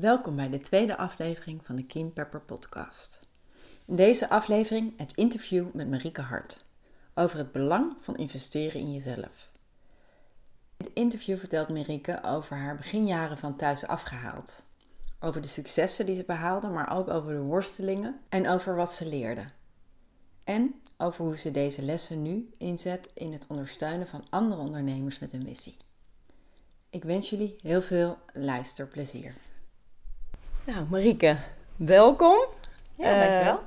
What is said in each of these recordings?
Welkom bij de tweede aflevering van de Kim Pepper podcast. In deze aflevering het interview met Marieke Hart over het belang van investeren in jezelf. In het interview vertelt Marieke over haar beginjaren van thuis afgehaald. Over de successen die ze behaalde, maar ook over de worstelingen en over wat ze leerde. En over hoe ze deze lessen nu inzet in het ondersteunen van andere ondernemers met een missie. Ik wens jullie heel veel luisterplezier. Nou, Marieke, welkom. Ja, dankjewel.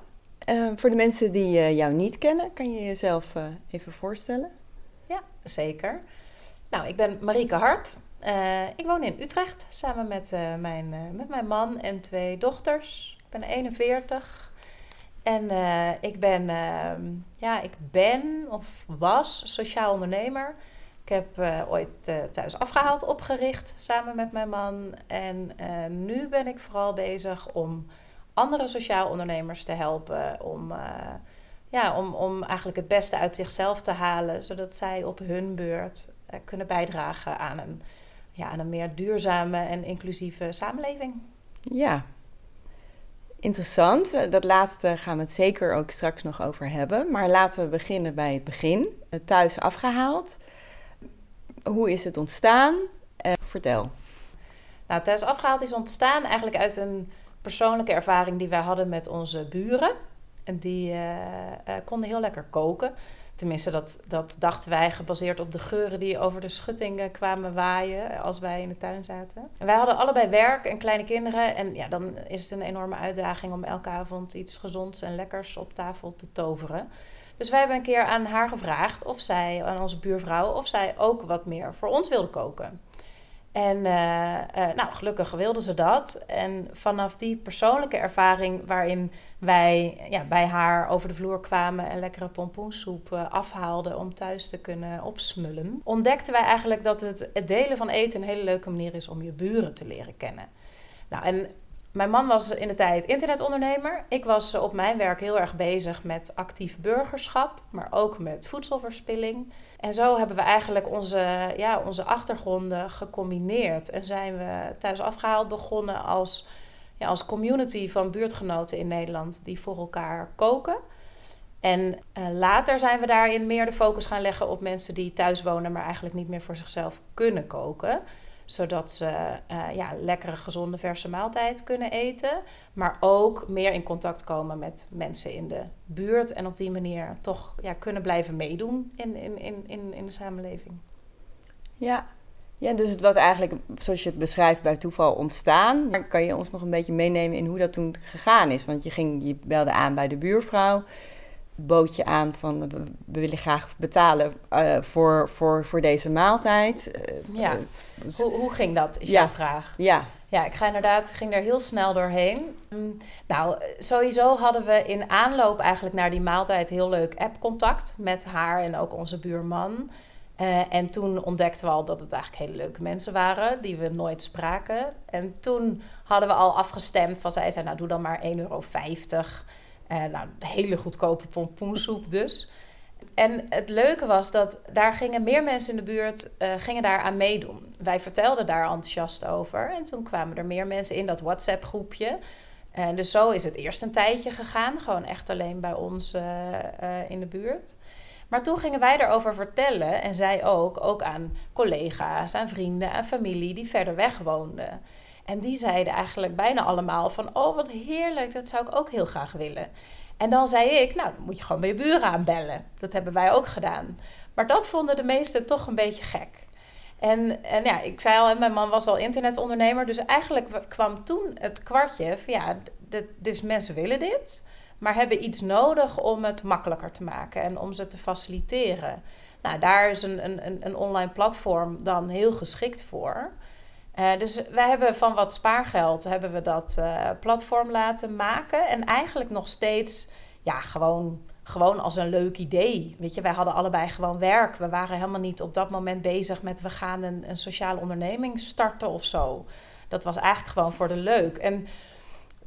Uh, voor de mensen die uh, jou niet kennen, kan je jezelf even voorstellen? Ja, zeker. Nou, ik ben Marieke Hart. ik woon in Utrecht samen met, mijn, met mijn man en twee dochters. Ik ben 41. En ik ben, ehm, ja, ik ben of was sociaal ondernemer. Ik heb uh, ooit uh, thuis afgehaald, opgericht samen met mijn man. En uh, nu ben ik vooral bezig om andere sociaal ondernemers te helpen. Om, ja, om, om eigenlijk het beste uit zichzelf te halen, zodat zij op hun beurt kunnen bijdragen aan een, ja, aan een meer duurzame en inclusieve samenleving. Ja, interessant. Dat laatste gaan we het zeker ook straks nog over hebben. Maar laten we beginnen bij het begin. Thuis afgehaald. Hoe is het ontstaan? Uh, vertel. Nou, thuis afgehaald is ontstaan eigenlijk uit een persoonlijke ervaring die wij hadden met onze buren. En die uh, uh, konden heel lekker koken. Tenminste, dat, dat dachten wij gebaseerd op de geuren die over de schuttingen kwamen waaien als wij in de tuin zaten. En wij hadden allebei werk en kleine kinderen. En ja, dan is het een enorme uitdaging om elke avond iets gezonds en lekkers op tafel te toveren. Dus wij hebben een keer aan haar gevraagd of zij, aan onze buurvrouw, of zij ook wat meer voor ons wilde koken. En uh, uh, nou, gelukkig wilde ze dat. En vanaf die persoonlijke ervaring waarin wij ja, bij haar over de vloer kwamen en lekkere pompoensoep uh, afhaalden om thuis te kunnen opsmullen, ontdekten wij eigenlijk dat het, het delen van eten een hele leuke manier is om je buren te leren kennen. Nou, en mijn man was in de tijd internetondernemer. Ik was op mijn werk heel erg bezig met actief burgerschap, maar ook met voedselverspilling. En zo hebben we eigenlijk onze, ja, onze achtergronden gecombineerd. En zijn we thuis afgehaald begonnen als, ja, als community van buurtgenoten in Nederland die voor elkaar koken. En uh, later zijn we daarin meer de focus gaan leggen op mensen die thuis wonen, maar eigenlijk niet meer voor zichzelf kunnen koken zodat ze uh, ja, lekkere, gezonde, verse maaltijd kunnen eten. Maar ook meer in contact komen met mensen in de buurt. En op die manier toch ja, kunnen blijven meedoen in, in, in, in, de samenleving. Ja. ja, dus het was eigenlijk, zoals je het beschrijft, bij toeval ontstaan. Maar kan je ons nog een beetje meenemen in hoe dat toen gegaan is? Want je, ging, je belde aan bij de buurvrouw bootje aan van we willen graag betalen uh, voor, voor, voor deze maaltijd. Uh, ja, dus, hoe, hoe ging dat, is ja, jouw vraag. Ja. Ja, ik ga inderdaad, ging er heel snel doorheen. Um, nou, sowieso hadden we in aanloop eigenlijk naar die maaltijd heel leuk appcontact met haar en ook onze buurman. Uh, en toen ontdekten we al dat het eigenlijk hele leuke mensen waren, die we nooit spraken. En toen hadden we al afgestemd van, zij zei, nou doe dan maar 1,50 euro. Uh, nou, hele goedkope pompoensoep dus. En het leuke was dat daar gingen meer mensen in de buurt uh, gingen daar aan meedoen. Wij vertelden daar enthousiast over. En toen kwamen er meer mensen in dat WhatsApp-groepje. En dus zo is het eerst een tijdje gegaan. Gewoon echt alleen bij ons in de buurt. Maar toen gingen wij erover vertellen. En zij ook. Ook aan collega's, aan vrienden, aan familie die verder weg woonden. En die zeiden eigenlijk bijna allemaal van, oh wat heerlijk, dat zou ik ook heel graag willen. En dan zei ik, nou, moet je gewoon bij je buren aanbellen. Dat hebben wij ook gedaan. Maar dat vonden de meesten toch een beetje gek. En, en ja, ik zei al, mijn man was al internetondernemer. Dus eigenlijk kwam toen het kwartje van ja, dus mensen willen dit. maar hebben iets nodig om het makkelijker te maken en om ze te faciliteren. Nou, daar is een, een, een online platform dan heel geschikt voor. Uh, dus wij hebben van wat spaargeld hebben we dat uh, platform laten maken. En eigenlijk nog steeds ja, gewoon, gewoon als een leuk idee. Weet je, wij hadden allebei gewoon werk. We waren helemaal niet op dat moment bezig met we gaan een, een sociale onderneming starten of zo. Dat was eigenlijk gewoon voor de leuk. En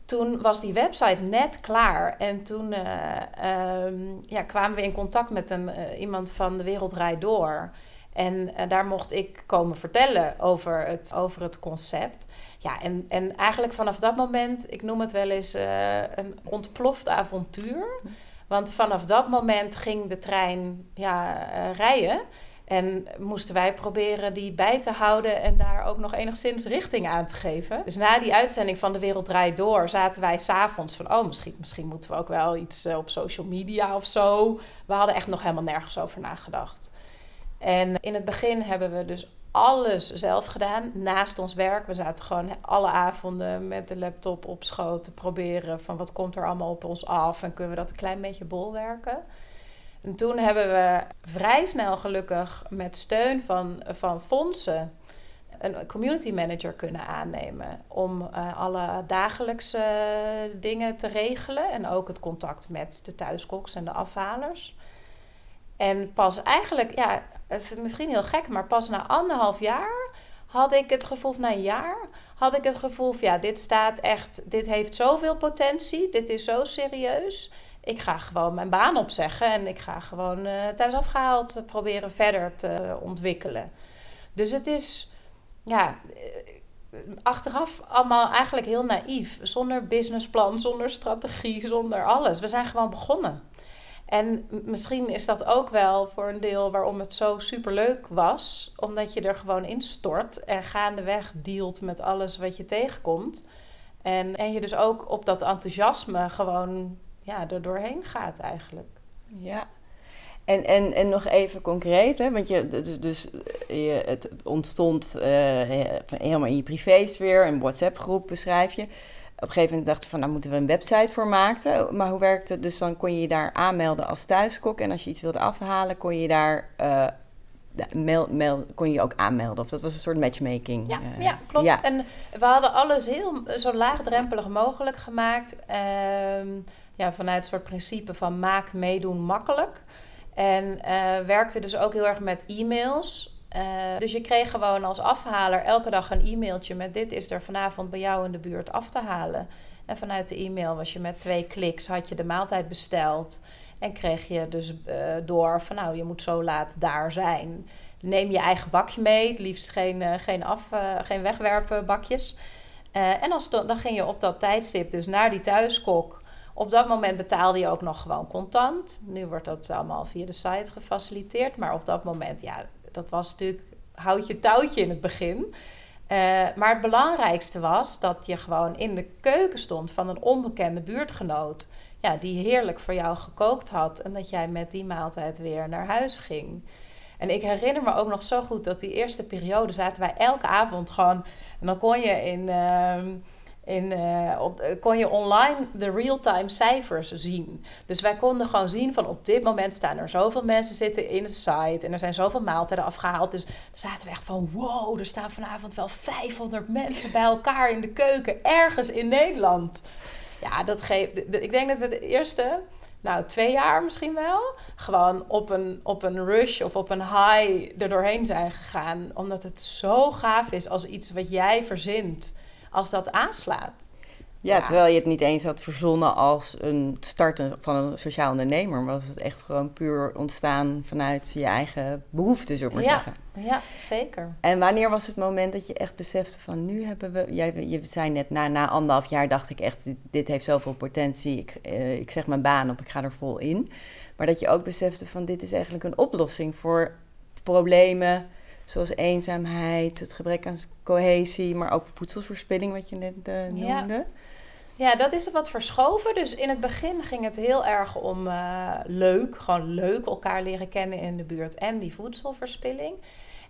toen was die website net klaar. En toen uh, um, ja, kwamen we in contact met een, iemand van de Wereld Door. En uh, daar mocht ik komen vertellen over het, over het concept. Ja, en, en eigenlijk vanaf dat moment, ik noem het wel eens een ontploft avontuur. Want vanaf dat moment ging de trein ja, rijden. En moesten wij proberen die bij te houden en daar ook nog enigszins richting aan te geven. Dus na die uitzending van De Wereld Draait Door zaten wij s'avonds van... oh, misschien, misschien moeten we ook wel iets op social media of zo. We hadden echt nog helemaal nergens over nagedacht. En in het begin hebben we dus alles zelf gedaan naast ons werk. We zaten gewoon alle avonden met de laptop op schoot te proberen... van wat komt er allemaal op ons af en kunnen we dat een klein beetje bolwerken... En toen hebben we vrij snel gelukkig met steun van, van fondsen een community manager kunnen aannemen om uh, alle dagelijkse dingen te regelen en ook het contact met de thuiskoks en de afhalers. En pas eigenlijk, ja, het is misschien heel gek, maar pas na anderhalf jaar had ik het gevoel, na een jaar, had ik het gevoel van ja, dit staat echt, dit heeft zoveel potentie, dit is zo serieus ik ga gewoon mijn baan opzeggen en ik ga gewoon uh, thuis afgehaald proberen verder te ontwikkelen. Dus het is, ja, eh, achteraf allemaal eigenlijk heel naïef. Zonder businessplan, zonder strategie, zonder alles. We zijn gewoon begonnen. En misschien is dat ook wel voor een deel waarom het zo superleuk was. Omdat je er gewoon instort en gaandeweg dealt met alles wat je tegenkomt. En, en je dus ook op dat enthousiasme gewoon ja, er doorheen gaat eigenlijk. Ja. En, en, en nog even concreet, hè? want je, dus, dus je, het ontstond uh, helemaal in je privésfeer, een WhatsApp-groep beschrijf je. Op een gegeven moment dacht je van, nou moeten we een website voor maken. Maar hoe werkte het? Dus dan kon je je daar aanmelden als thuiskok. En als je iets wilde afhalen, kon je daar uh, mail, mail, kon je ook aanmelden. Of dat was een soort matchmaking. Ja, uh, ja klopt. Ja. En we hadden alles heel zo laagdrempelig mogelijk gemaakt. Uh, ja, vanuit een soort principe van maak meedoen makkelijk. En uh, werkte dus ook heel erg met e-mails. Uh, dus je kreeg gewoon als afhaler elke dag een e-mailtje met dit is er vanavond bij jou in de buurt af te halen. En vanuit de e-mail was je met twee kliks had je de maaltijd besteld. En kreeg je dus uh, door van nou, je moet zo laat daar zijn. Neem je eigen bakje mee, liefst geen, geen, af, geen wegwerpbakjes. en als, dan ging je op dat tijdstip dus naar die thuiskok. Op dat moment betaalde je ook nog gewoon contant. Nu wordt dat allemaal via de site gefaciliteerd. Maar op dat moment, ja, dat was natuurlijk houtje touwtje in het begin. Uh, maar het belangrijkste was dat je gewoon in de keuken stond van een onbekende buurtgenoot. Ja, die heerlijk voor jou gekookt had. En dat jij met die maaltijd weer naar huis ging. En ik herinner me ook nog zo goed dat die eerste periode zaten wij elke avond gewoon. En dan kon je in. Uh, uh, op, eh, kon je online de real-time cijfers zien. Dus wij konden gewoon zien van op dit moment staan er zoveel mensen zitten in de site en er zijn zoveel maaltijden afgehaald. Dus zaten we echt van wow, er staan vanavond wel 500 mensen bij elkaar in de keuken ergens in Nederland. Ja, dat geeft. Ik denk dat we de eerste, nou twee jaar misschien wel, gewoon op een, op een rush of op een high er doorheen zijn gegaan. Omdat het zo gaaf is als iets wat jij verzint als dat aanslaat. Ja, terwijl je het niet eens had verzonnen als een starten van een sociaal ondernemer. Maar was het echt gewoon puur ontstaan vanuit je eigen behoeften, zou ik maar ja, zeggen. Ja, zeker. En wanneer was het moment dat je echt besefte van nu hebben we... Jij, je zei net, na, na anderhalf jaar dacht ik echt, dit, dit heeft zoveel potentie. Ik, uh, ik zeg mijn baan op, ik ga er vol in. Maar dat je ook besefte van dit is eigenlijk een oplossing voor problemen Zoals eenzaamheid, het gebrek aan cohesie, maar ook voedselverspilling, wat je net uh, noemde. Ja. dat is wat verschoven. Dus in het begin ging het heel erg om uh, leuk, gewoon leuk elkaar leren kennen in de buurt en die voedselverspilling.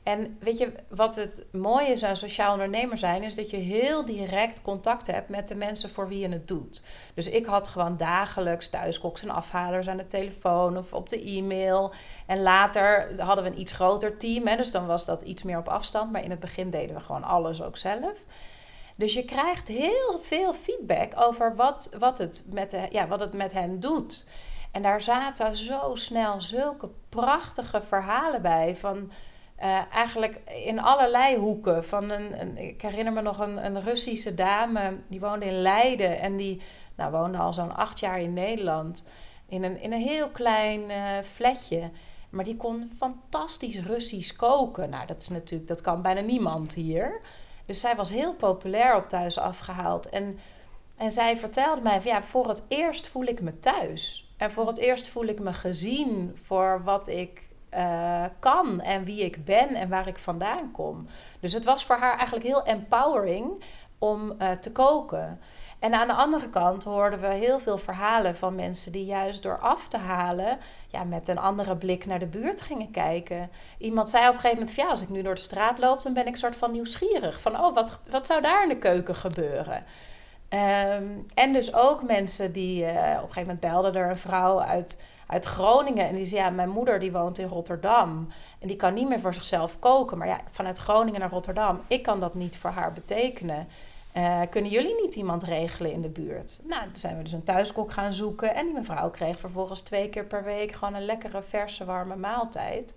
En weet je, wat het mooie is aan sociaal ondernemer zijn, is dat je heel direct contact hebt met de mensen voor wie je het doet. Dus ik had gewoon dagelijks thuiskoks en afhalers aan de telefoon of op de e-mail. En later hadden we een iets groter team, hè, dus dan was dat iets meer op afstand. Maar in het begin deden we gewoon alles ook zelf. Dus je krijgt heel veel feedback over wat, wat, het, met de, ja, wat het met hen doet. En daar zaten zo snel zulke prachtige verhalen bij. Van uh, eigenlijk in allerlei hoeken. Van een, een, ik herinner me nog een, een Russische dame die woonde in Leiden. En die nou, woonde al zo'n acht jaar in Nederland. In een, in een heel klein uh, flatje. Maar die kon fantastisch Russisch koken. Nou, dat is natuurlijk, dat kan bijna niemand hier. Dus zij was heel populair op thuis afgehaald. En, en zij vertelde mij: van, ja, voor het eerst voel ik me thuis. En voor het eerst voel ik me gezien voor wat ik uh, kan en wie ik ben en waar ik vandaan kom. Dus het was voor haar eigenlijk heel empowering om uh, te koken. En aan de andere kant hoorden we heel veel verhalen van mensen die juist door af te halen, ja, met een andere blik naar de buurt gingen kijken. Iemand zei op een gegeven moment: ja, als ik nu door de straat loop, dan ben ik soort van nieuwsgierig. Van oh, wat, wat zou daar in de keuken gebeuren? Um, en dus ook mensen die uh, op een gegeven moment belden er een vrouw uit uit Groningen. En die zei, ja, mijn moeder die woont in Rotterdam. En die kan niet meer voor zichzelf koken. Maar ja, vanuit Groningen naar Rotterdam, ik kan dat niet voor haar betekenen. Uh, kunnen jullie niet iemand regelen in de buurt? Nou, toen zijn we dus een thuiskok gaan zoeken. En die mevrouw kreeg vervolgens twee keer per week gewoon een lekkere, verse, warme maaltijd.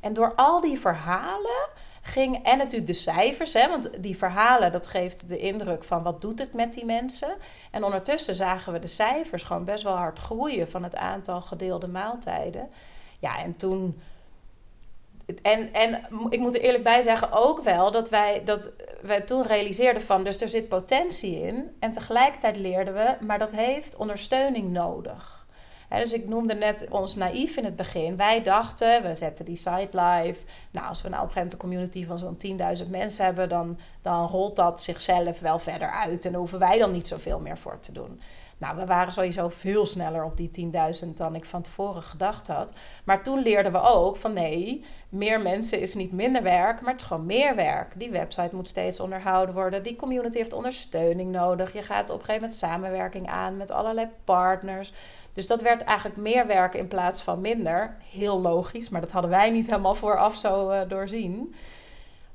En door al die verhalen ging. En natuurlijk de cijfers, hè, want die verhalen, dat geeft de indruk van wat doet het met die mensen. En ondertussen zagen we de cijfers gewoon best wel hard groeien van het aantal gedeelde maaltijden. Ja, en toen. En, en ik moet er eerlijk bij zeggen ook wel dat wij, dat wij toen realiseerden van, dus er zit potentie in. En tegelijkertijd leerden we, maar dat heeft ondersteuning nodig dus ik noemde net ons naïef in het begin. Wij dachten, we zetten die site live. Nou, als we nou op een gegeven moment een community van zo'n 10.000 mensen hebben, dan, dan rolt dat zichzelf wel verder uit. En hoeven wij dan niet zoveel meer voor te doen. Nou, we waren sowieso veel sneller op die 10.000 dan ik van tevoren gedacht had. Maar toen leerden we ook van nee, meer mensen is niet minder werk, maar het is gewoon meer werk. Die website moet steeds onderhouden worden. Die community heeft ondersteuning nodig. Je gaat op een gegeven moment samenwerking aan met allerlei partners. Dus dat werd eigenlijk meer werk in plaats van minder. Heel logisch, maar dat hadden wij niet helemaal vooraf zo uh, doorzien.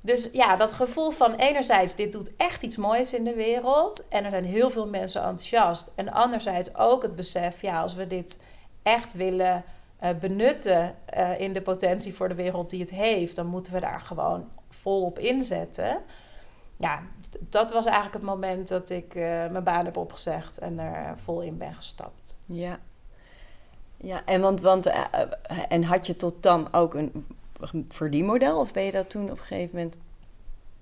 Dus ja, dat gevoel van enerzijds, dit doet echt iets moois in de wereld. En er zijn heel veel mensen enthousiast. En anderzijds ook het besef, ja, als we dit echt willen uh, benutten uh, in de potentie voor de wereld die het heeft, dan moeten we daar gewoon volop inzetten. Ja, dat was eigenlijk het moment dat ik uh, mijn baan heb opgezegd en er vol in ben gestapt. Ja, ja en, want, want, en had je tot dan ook een verdienmodel? Of ben je dat toen op een gegeven moment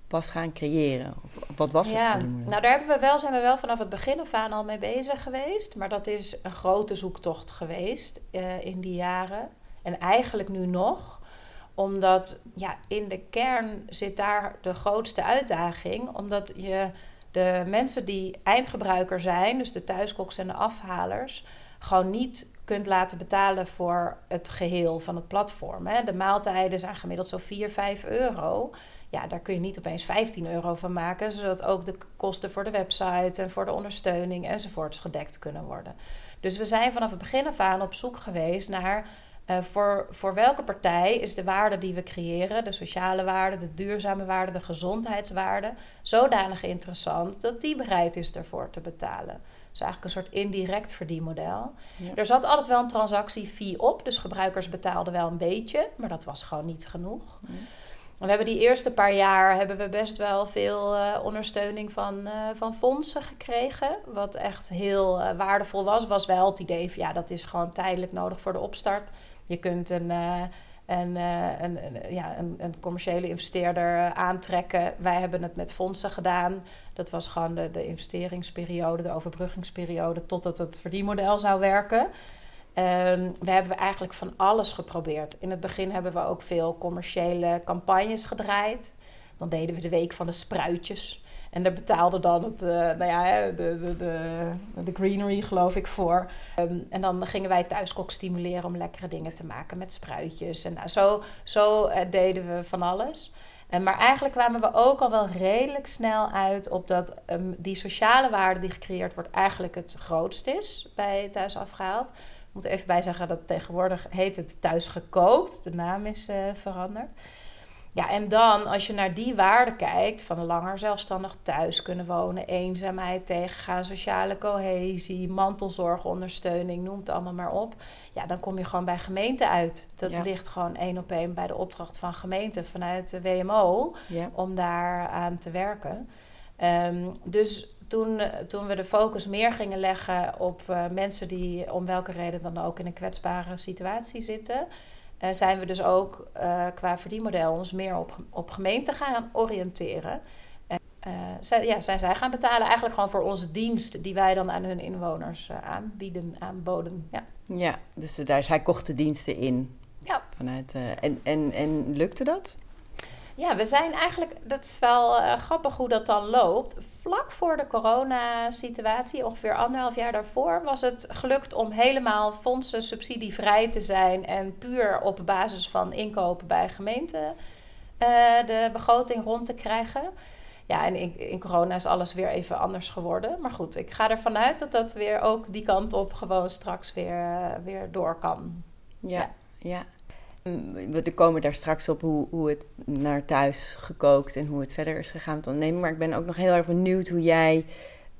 pas gaan creëren? Of wat was het ja, Nou, daar hebben we wel, zijn we wel vanaf het begin af aan al mee bezig geweest. Maar dat is een grote zoektocht geweest uh, in die jaren. En eigenlijk nu nog omdat ja, in de kern zit daar de grootste uitdaging. Omdat je de mensen die eindgebruiker zijn, dus de thuiskoks en de afhalers, gewoon niet kunt laten betalen voor het geheel van het platform. Hè. De maaltijden zijn gemiddeld zo 4, 5 euro. Ja, daar kun je niet opeens 15 euro van maken, zodat ook de kosten voor de website en voor de ondersteuning enzovoorts gedekt kunnen worden. Dus we zijn vanaf het begin af aan op zoek geweest naar uh, voor, voor welke partij is de waarde die we creëren, de sociale waarde, de duurzame waarde, de gezondheidswaarde, zodanig interessant dat die bereid is ervoor te betalen. Dus eigenlijk een soort indirect verdienmodel. Er zat altijd wel een transactiefee op, dus gebruikers betaalden wel een beetje, maar dat was gewoon niet genoeg. we hebben die eerste paar jaar hebben we best wel veel uh, ondersteuning van, uh, van fondsen gekregen. Wat echt heel uh, waardevol was. Was wel het idee van ja, dat is gewoon tijdelijk nodig voor de opstart. Je kunt een, uh, een, een, ja, een, een, commerciële investeerder eh, aantrekken. Wij hebben het met fondsen gedaan. Dat was gewoon de, de investeringsperiode, de overbruggingsperiode, totdat het verdienmodel zou werken. Um, we hebben eigenlijk van alles geprobeerd. In het begin hebben we ook veel commerciële campagnes gedraaid. Dan deden we de week van de spruitjes. En daar betaalde dan het, uh, nou ja, de, de, de, de greenery geloof ik voor. Ehm, en dan gingen wij thuiskok stimuleren om lekkere dingen te maken met spruitjes. En nou, zo, zo uh, deden we van alles. En, maar eigenlijk kwamen we ook al wel redelijk snel uit op dat um, die sociale waarde die gecreëerd wordt eigenlijk het grootst is bij thuis afgehaald. Ik moet even bij zeggen dat tegenwoordig heet het thuis gekookt. De naam is veranderd. Ja, en dan als je naar die waarden kijkt, van langer zelfstandig thuis kunnen wonen, eenzaamheid tegengaan, sociale cohesie, mantelzorgondersteuning, noem het allemaal maar op. Ja, dan kom je gewoon bij gemeente uit. Dat ligt gewoon één op één bij de opdracht van gemeente vanuit de WMO om daar aan te werken. Um, dus toen, toen we de focus meer gingen leggen op uh, mensen die om welke reden dan ook in een kwetsbare situatie zitten, uh, zijn we dus ook uh, qua verdienmodel ons meer op, op gemeente gaan oriënteren. En, uh, zij, ja, zijn zij gaan betalen eigenlijk gewoon voor onze dienst die wij dan aan hun inwoners aanbieden, aanboden. Ja, ja dus daar, zij kochten diensten in. Ja. Vanuit, en, en, en lukte dat? Ja, we zijn eigenlijk, dat is wel uh, grappig hoe dat dan loopt. Vlak voor de coronasituatie, ongeveer anderhalf jaar daarvoor, was het gelukt om helemaal fondsen subsidievrij te zijn en puur op basis van inkopen bij gemeenten uh, de begroting rond te krijgen. Ja, en in, in, corona is alles weer even anders geworden. Maar goed, ik ga ervan uit dat dat weer ook die kant op gewoon straks weer, weer door kan. ja. ja. ja. We komen daar straks op hoe, hoe het naar thuis gekookt en hoe het verder is gegaan met ondernemen. Maar ik ben ook nog heel erg benieuwd hoe jij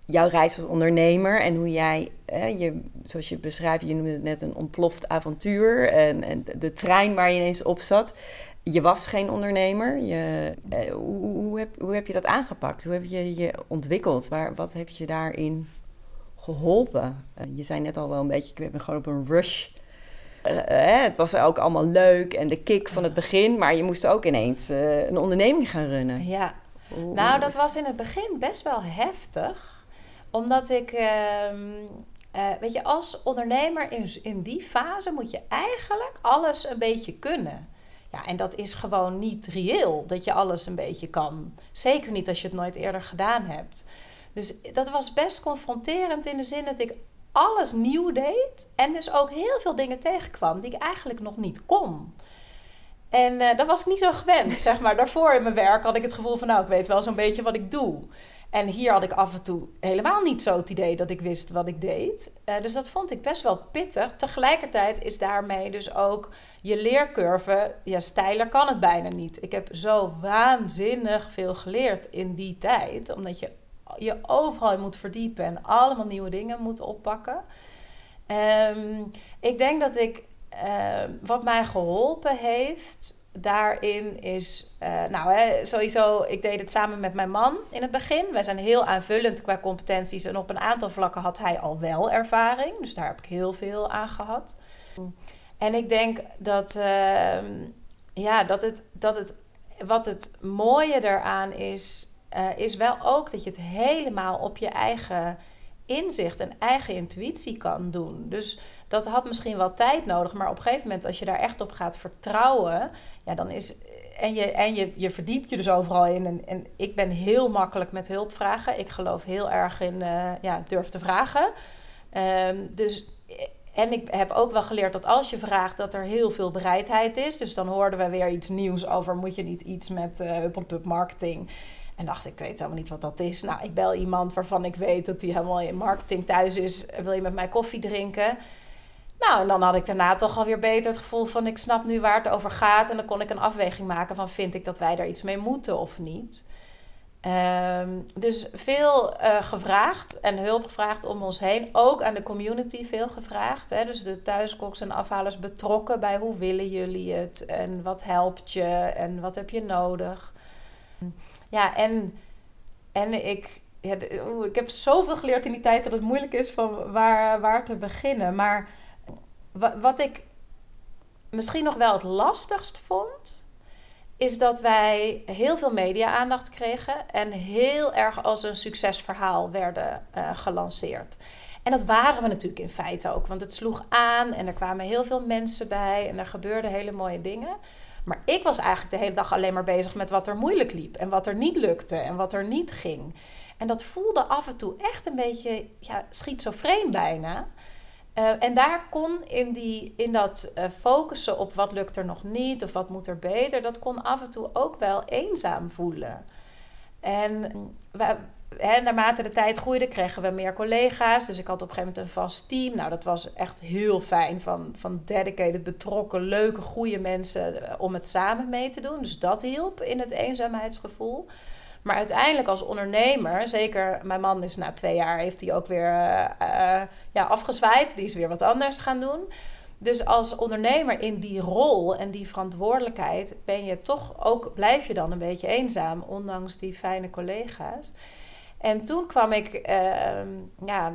jouw reis als ondernemer en hoe jij, je, zoals je beschrijft, je noemde het net een ontploft avontuur en, en de trein waar je ineens op zat. Je was geen ondernemer. Je, eh, hoe, hoe, heb, hoe heb je dat aangepakt? Hoe heb je je ontwikkeld? Waar, wat heeft je daarin geholpen? Uh, je zei net al wel een beetje, ik ben gewoon op een rush uh, het was ook allemaal leuk en de kick van het begin, maar je moest ook ineens uh, een onderneming gaan runnen. Ja, nou dat was in het begin best wel heftig, omdat ik, uh, weet je, als ondernemer in, in die fase moet je eigenlijk alles een beetje kunnen. Ja, en dat is gewoon niet reëel dat je alles een beetje kan. Zeker niet als je het nooit eerder gedaan hebt. Dus dat was best confronterend in de zin dat ik alles nieuw deed. En dus ook heel veel dingen tegenkwam die ik eigenlijk nog niet kon. En uh, dat was ik niet zo gewend, zeg maar. Daarvoor in mijn werk had ik het gevoel van... nou, ik weet wel zo'n beetje wat ik doe. En hier had ik af en toe helemaal niet zo het idee dat ik wist wat ik deed. Uh, dus dat vond ik best wel pittig. Tegelijkertijd is daarmee dus ook je leercurve... ja, steiler kan het bijna niet. Ik heb zo waanzinnig veel geleerd in die tijd. Omdat je je overal moet verdiepen en allemaal nieuwe dingen moet oppakken. Um, ik denk dat ik, uh, wat mij geholpen heeft daarin is, uh, nou hè, sowieso, ik deed het samen met mijn man in het begin. Wij zijn heel aanvullend qua competenties en op een aantal vlakken had hij al wel ervaring. Dus daar heb ik heel veel aan gehad. En ik denk dat, uh, ja, dat het, dat het, wat het mooie daaraan is, uh, is wel ook dat je het helemaal op je eigen inzicht en eigen intuïtie kan doen. Dus dat had misschien wel tijd nodig, maar op een gegeven moment, als je daar echt op gaat vertrouwen, ja, dan is. En, je, en je, je verdiept je dus overal in. En, en ik ben heel makkelijk met hulp vragen. Ik geloof heel erg in uh, ja, durf te vragen. Um, dus en ik heb ook wel geleerd dat als je vraagt, dat er heel veel bereidheid is. Dus dan hoorden we weer iets nieuws over: moet je niet iets met uh, marketing? En dacht, ik weet helemaal niet wat dat is. Nou, ik bel iemand waarvan ik weet dat hij helemaal in marketing thuis is. Wil je met mij koffie drinken? Nou, en dan had ik daarna toch alweer beter het gevoel van... ik snap nu waar het over gaat. En dan kon ik een afweging maken van... vind ik dat wij daar iets mee moeten of niet? Um, dus veel uh, gevraagd en hulp gevraagd om ons heen. Ook aan de community veel gevraagd. Hè? Dus de thuiskoks en afhalers betrokken bij hoe willen jullie het? En wat helpt je? En wat heb je nodig? Ja, en, en ik, ja, ik heb zoveel geleerd in die tijd dat het moeilijk is van waar, waar te beginnen. Maar wat ik misschien nog wel het lastigst vond, is dat wij heel veel media-aandacht kregen en heel erg als een succesverhaal werden uh, gelanceerd. En dat waren we natuurlijk in feite ook, want het sloeg aan en er kwamen heel veel mensen bij en er gebeurden hele mooie dingen. Maar ik was eigenlijk de hele dag alleen maar bezig met wat er moeilijk liep. En wat er niet lukte en wat er niet ging. En dat voelde af en toe echt een beetje ja, schizofreen bijna. Uh, en daar kon in, die, in dat uh, focussen op wat lukt er nog niet of wat moet er beter, dat kon af en toe ook wel eenzaam voelen. En we, hè, naarmate de tijd groeide, kregen we meer collega's. Dus ik had op een gegeven moment een vast team. Nou, dat was echt heel fijn. Van, van dedicated, betrokken, leuke, goede mensen eh, om het samen mee te doen. Dus dat hielp in het eenzaamheidsgevoel. Maar uiteindelijk als ondernemer, zeker mijn man is na twee jaar, heeft hij ook weer uh, uh, ja, afgezwaaid. Die is weer wat anders gaan doen. Dus als ondernemer in die rol en die verantwoordelijkheid ben je toch ook, blijf je dan een beetje eenzaam, ondanks die fijne collega's. En toen kwam ik uh, ja,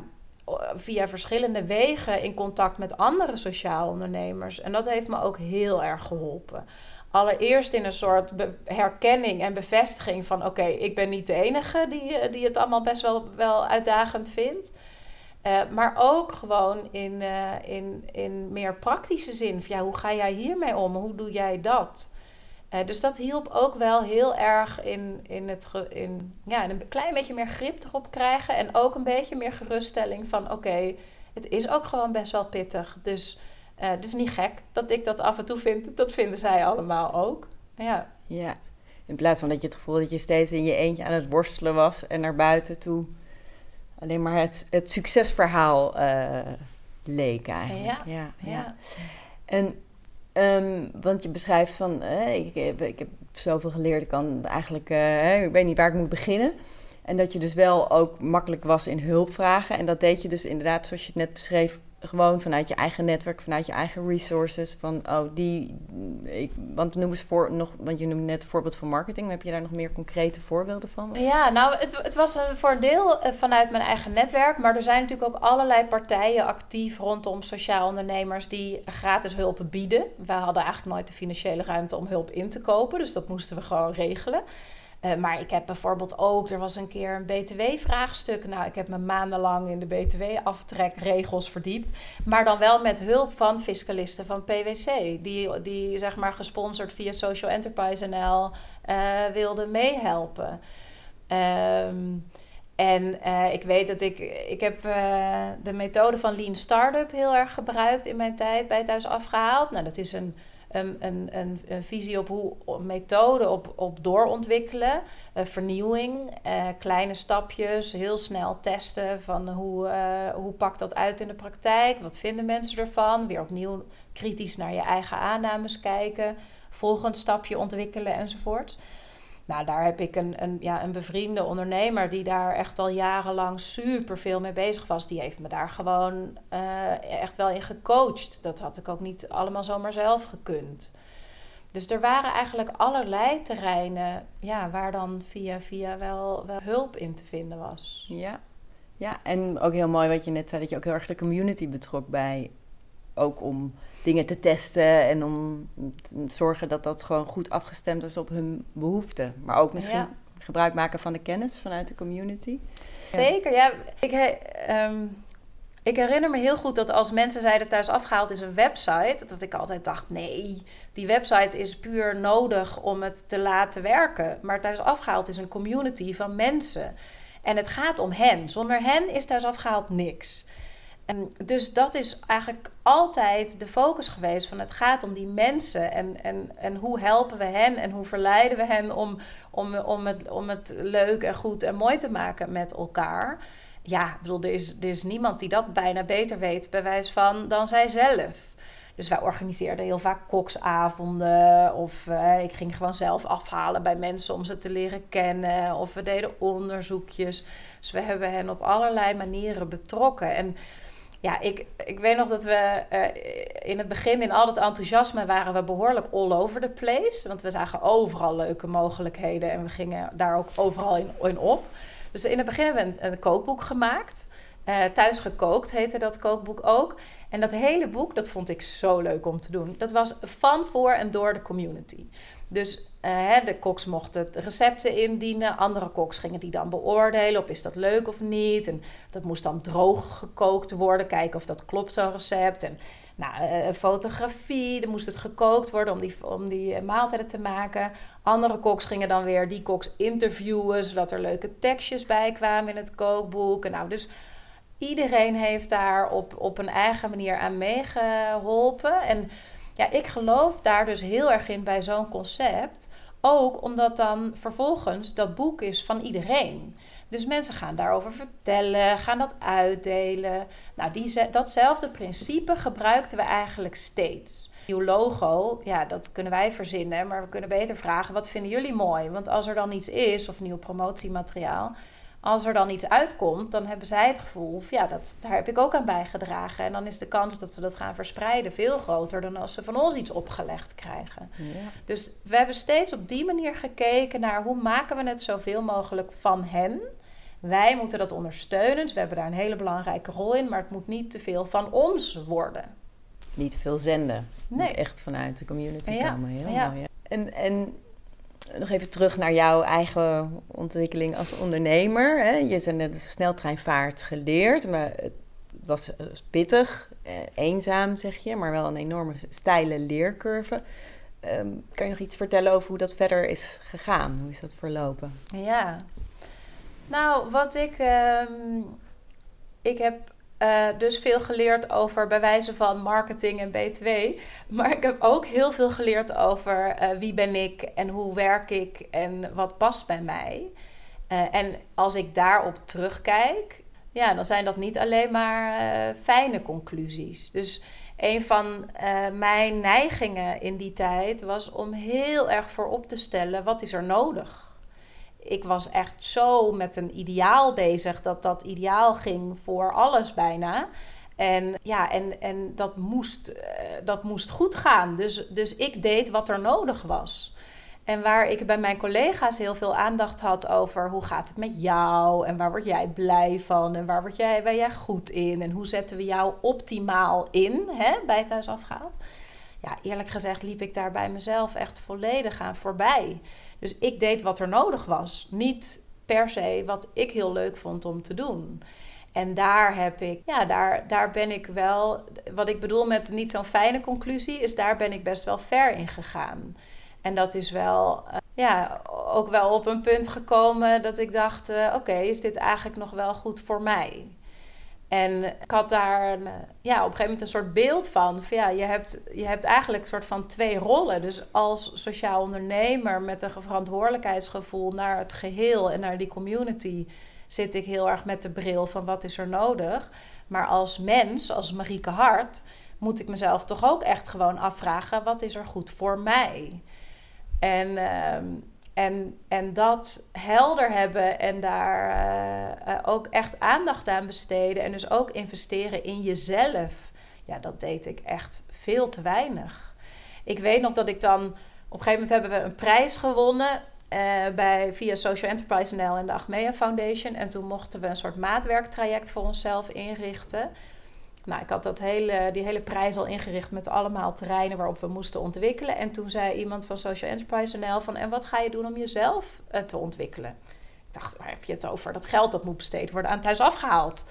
via verschillende wegen in contact met andere sociaal ondernemers. En dat heeft me ook heel erg geholpen. Allereerst in een soort herkenning en bevestiging van: oké, ik ben niet de enige die, eh, die het allemaal best wel, wel uitdagend vindt. Uh, maar ook gewoon in, uh, in, in meer praktische zin. Van, ja, hoe ga jij hiermee om? Hoe doe jij dat? Uh, dus dat hielp ook wel heel erg in, in, het, in ja, een klein beetje meer grip erop krijgen. En ook een beetje meer geruststelling van: oké, okay, het is ook gewoon best wel pittig. Dus het is niet gek dat ik dat af en toe vind. Dat vinden zij allemaal ook. Ja. ja. In plaats van dat je het gevoel dat je steeds in je eentje aan het worstelen was en naar buiten toe alleen maar het, het succesverhaal uh, leek eigenlijk. Ja, ja. ja. En, um, want je beschrijft van, ik, heb, ik heb zoveel geleerd, ik kan eigenlijk, uh, ik weet niet waar ik moet beginnen. En dat je dus wel ook makkelijk was in hulp vragen. En dat deed je dus inderdaad, zoals je het net beschreef, gewoon vanuit je eigen netwerk, vanuit je eigen resources. Van, oh, die, ik, want noem eens voor, nog, want je noemde net een voorbeeld van marketing. Heb je daar nog meer concrete voorbeelden van? Ja, nou, het, het was voor een deel eh, vanuit mijn eigen netwerk. Maar er zijn natuurlijk ook allerlei partijen actief rondom sociaal ondernemers die gratis hulp bieden. Wij hadden eigenlijk nooit de financiële ruimte om hulp in te kopen. Dus dat moesten we gewoon regelen. Uh, maar ik heb bijvoorbeeld ook, er was een keer een BTW-vraagstuk. Nou, ik heb me maandenlang in de BTW-aftrekregels verdiept. Maar dan wel met hulp van fiscalisten van PwC. Die, die zeg maar gesponsord via Social Enterprise NL uh, wilden meehelpen. Um, en uh, ik weet dat ik, ik heb de methode van Lean Startup heel erg gebruikt in mijn tijd bij Thuis Afgehaald. Nou, dat is een een, een, visie op hoe een methode op, op doorontwikkelen, uh, vernieuwing, uh, kleine stapjes, heel snel testen van hoe, uh, hoe pakt dat uit in de praktijk, wat vinden mensen ervan, weer opnieuw kritisch naar je eigen aannames kijken, volgend stapje ontwikkelen enzovoort. Nou, daar heb ik een, een, ja, een bevriende ondernemer die daar echt al jarenlang super veel mee bezig was. Die heeft me daar gewoon uh, echt wel in gecoacht. Dat had ik ook niet allemaal zomaar zelf gekund. Dus er waren eigenlijk allerlei terreinen ja, waar dan via via wel, wel hulp in te vinden was. Ja. ja, en ook heel mooi wat je net zei, dat je ook heel erg de community betrok bij. Ook om dingen te testen en om te zorgen dat dat gewoon goed afgestemd is op hun behoeften. Maar ook misschien gebruik maken van de kennis vanuit de community. Zeker, ja. Ik, um, ik herinner me heel goed dat als mensen zeiden thuis afgehaald is een website, dat ik altijd dacht: nee, die website is puur nodig om het te laten werken. Maar thuis afgehaald is een community van mensen. En het gaat om hen. Zonder hen is thuis afgehaald niks. Dus dat is eigenlijk altijd de focus geweest van het gaat om die mensen en, en, en hoe helpen we hen en hoe verleiden we hen om, om, om, het, om het leuk en goed en mooi te maken met elkaar. Ja, ik bedoel, er is, er is niemand die dat bijna beter weet, bij van, dan zij zelf. Dus wij organiseerden heel vaak koksavonden. Of uh, ik ging gewoon zelf afhalen bij mensen om ze te leren kennen. Of we deden onderzoekjes. Dus we hebben hen op allerlei manieren betrokken. En ja, ik, ik weet nog dat we uh, in het begin in al dat enthousiasme waren we behoorlijk all over the place. Want we zagen overal leuke mogelijkheden en we gingen daar ook overal in, in op. Dus in het begin hebben we een, een kookboek gemaakt. Uh, thuis gekookt heette dat kookboek ook. En dat hele boek, dat vond ik zo leuk om te doen. Dat was van, voor en door de community. Dus uh, de koks mochten recepten indienen. Andere koks gingen die dan beoordelen. Of is dat leuk of niet? En dat moest dan droog gekookt worden. Kijken of dat klopt, zo'n recept. En nou, uh, fotografie. Dan moest het gekookt worden om die, om die uh, maaltijden te maken. Andere koks gingen dan weer die koks interviewen. Zodat er leuke tekstjes bij kwamen in het kookboek. En nou, dus iedereen heeft daar op, op een eigen manier aan meegeholpen. En ja, ik geloof daar dus heel erg in bij zo'n concept. Ook omdat dan vervolgens dat boek is van iedereen. Dus mensen gaan daarover vertellen, gaan dat uitdelen. Nou, die, datzelfde principe gebruikten we eigenlijk steeds. Nieuw logo, ja, dat kunnen wij verzinnen, maar we kunnen beter vragen: wat vinden jullie mooi? Want als er dan iets is, of nieuw promotiemateriaal, als er dan iets uitkomt, dan hebben zij het gevoel, of ja, dat, daar heb ik ook aan bijgedragen. En dan is de kans dat ze dat gaan verspreiden veel groter dan als ze van ons iets opgelegd krijgen. Ja. Dus we hebben steeds op die manier gekeken naar hoe maken we het zoveel mogelijk van hen. Wij moeten dat ondersteunen, dus we hebben daar een hele belangrijke rol in, maar het moet niet te veel van ons worden. Niet te veel zenden. Nee. echt vanuit de community ja. komen. Heel ja. mooi. En, en nog even terug naar jouw eigen ontwikkeling als ondernemer. Hè? Je bent net de sneltreinvaart geleerd, maar het was eh, pittig, eh, eenzaam zeg je, maar wel een enorme steile leercurve. Ehm, kan je nog iets vertellen over hoe dat verder is gegaan? Hoe is dat verlopen? Ja, nou, wat ik. Um, ik heb uh, dus veel geleerd over bewijzen van marketing en BTW. Maar ik heb ook heel veel geleerd over uh, wie ben ik en hoe werk ik en wat past bij mij. Uh, en als ik daarop terugkijk, ja, dan zijn dat niet alleen maar fijne conclusies. Dus een van mijn neigingen in die tijd was om heel erg voorop te stellen: wat is er nodig? Ik was echt zo met een ideaal bezig dat dat ideaal ging voor alles bijna. En ja, en, en dat, moest, eh, dat moest goed gaan. Dus, dus ik deed wat er nodig was. En waar ik bij mijn collega's heel veel aandacht had over hoe gaat het met jou en waar word jij blij van en waar word jij, ben jij goed in en hoe zetten we jou optimaal in hè, bij thuis afgaat. Ja, eerlijk gezegd liep ik daar bij mezelf echt volledig aan voorbij. Dus ik deed wat er nodig was. Niet per se wat ik heel leuk vond om te doen. En daar heb ik, ja, daar, daar ben ik wel, wat ik bedoel met niet zo'n fijne conclusie, is daar ben ik best wel ver in gegaan. En dat is wel, uh, ja, ook wel op een punt gekomen dat ik dacht: uh, oké, is dit eigenlijk nog wel goed voor mij? En ik had daar een, ja, op een gegeven moment een soort beeld van. van ja, je, hebt, je hebt eigenlijk een soort van twee rollen. Dus als sociaal ondernemer met een verantwoordelijkheidsgevoel naar het geheel en naar die community zit ik heel erg met de bril van wat is er nodig. Maar als mens, als Marieke Hart, moet ik mezelf toch ook echt gewoon afvragen: wat is er goed voor mij? En uh, en, en dat helder hebben en daar uh, uh, ook echt aandacht aan besteden. En dus ook investeren in jezelf. Ja, dat deed ik echt veel te weinig. Ik weet nog dat ik dan... Op een gegeven moment hebben we een prijs gewonnen... Uh, bij, via Social Enterprise NL en de Achmea Foundation. En toen mochten we een soort maatwerktraject voor onszelf inrichten. Nou, ik had dat hele, die hele prijs al ingericht met allemaal terreinen waarop we moesten ontwikkelen. En toen zei iemand van Social Enterprise NL van... en wat ga je doen om jezelf uh, te ontwikkelen? Ik dacht, waar heb je het over? Dat geld dat moet besteed worden aan thuis afgehaald.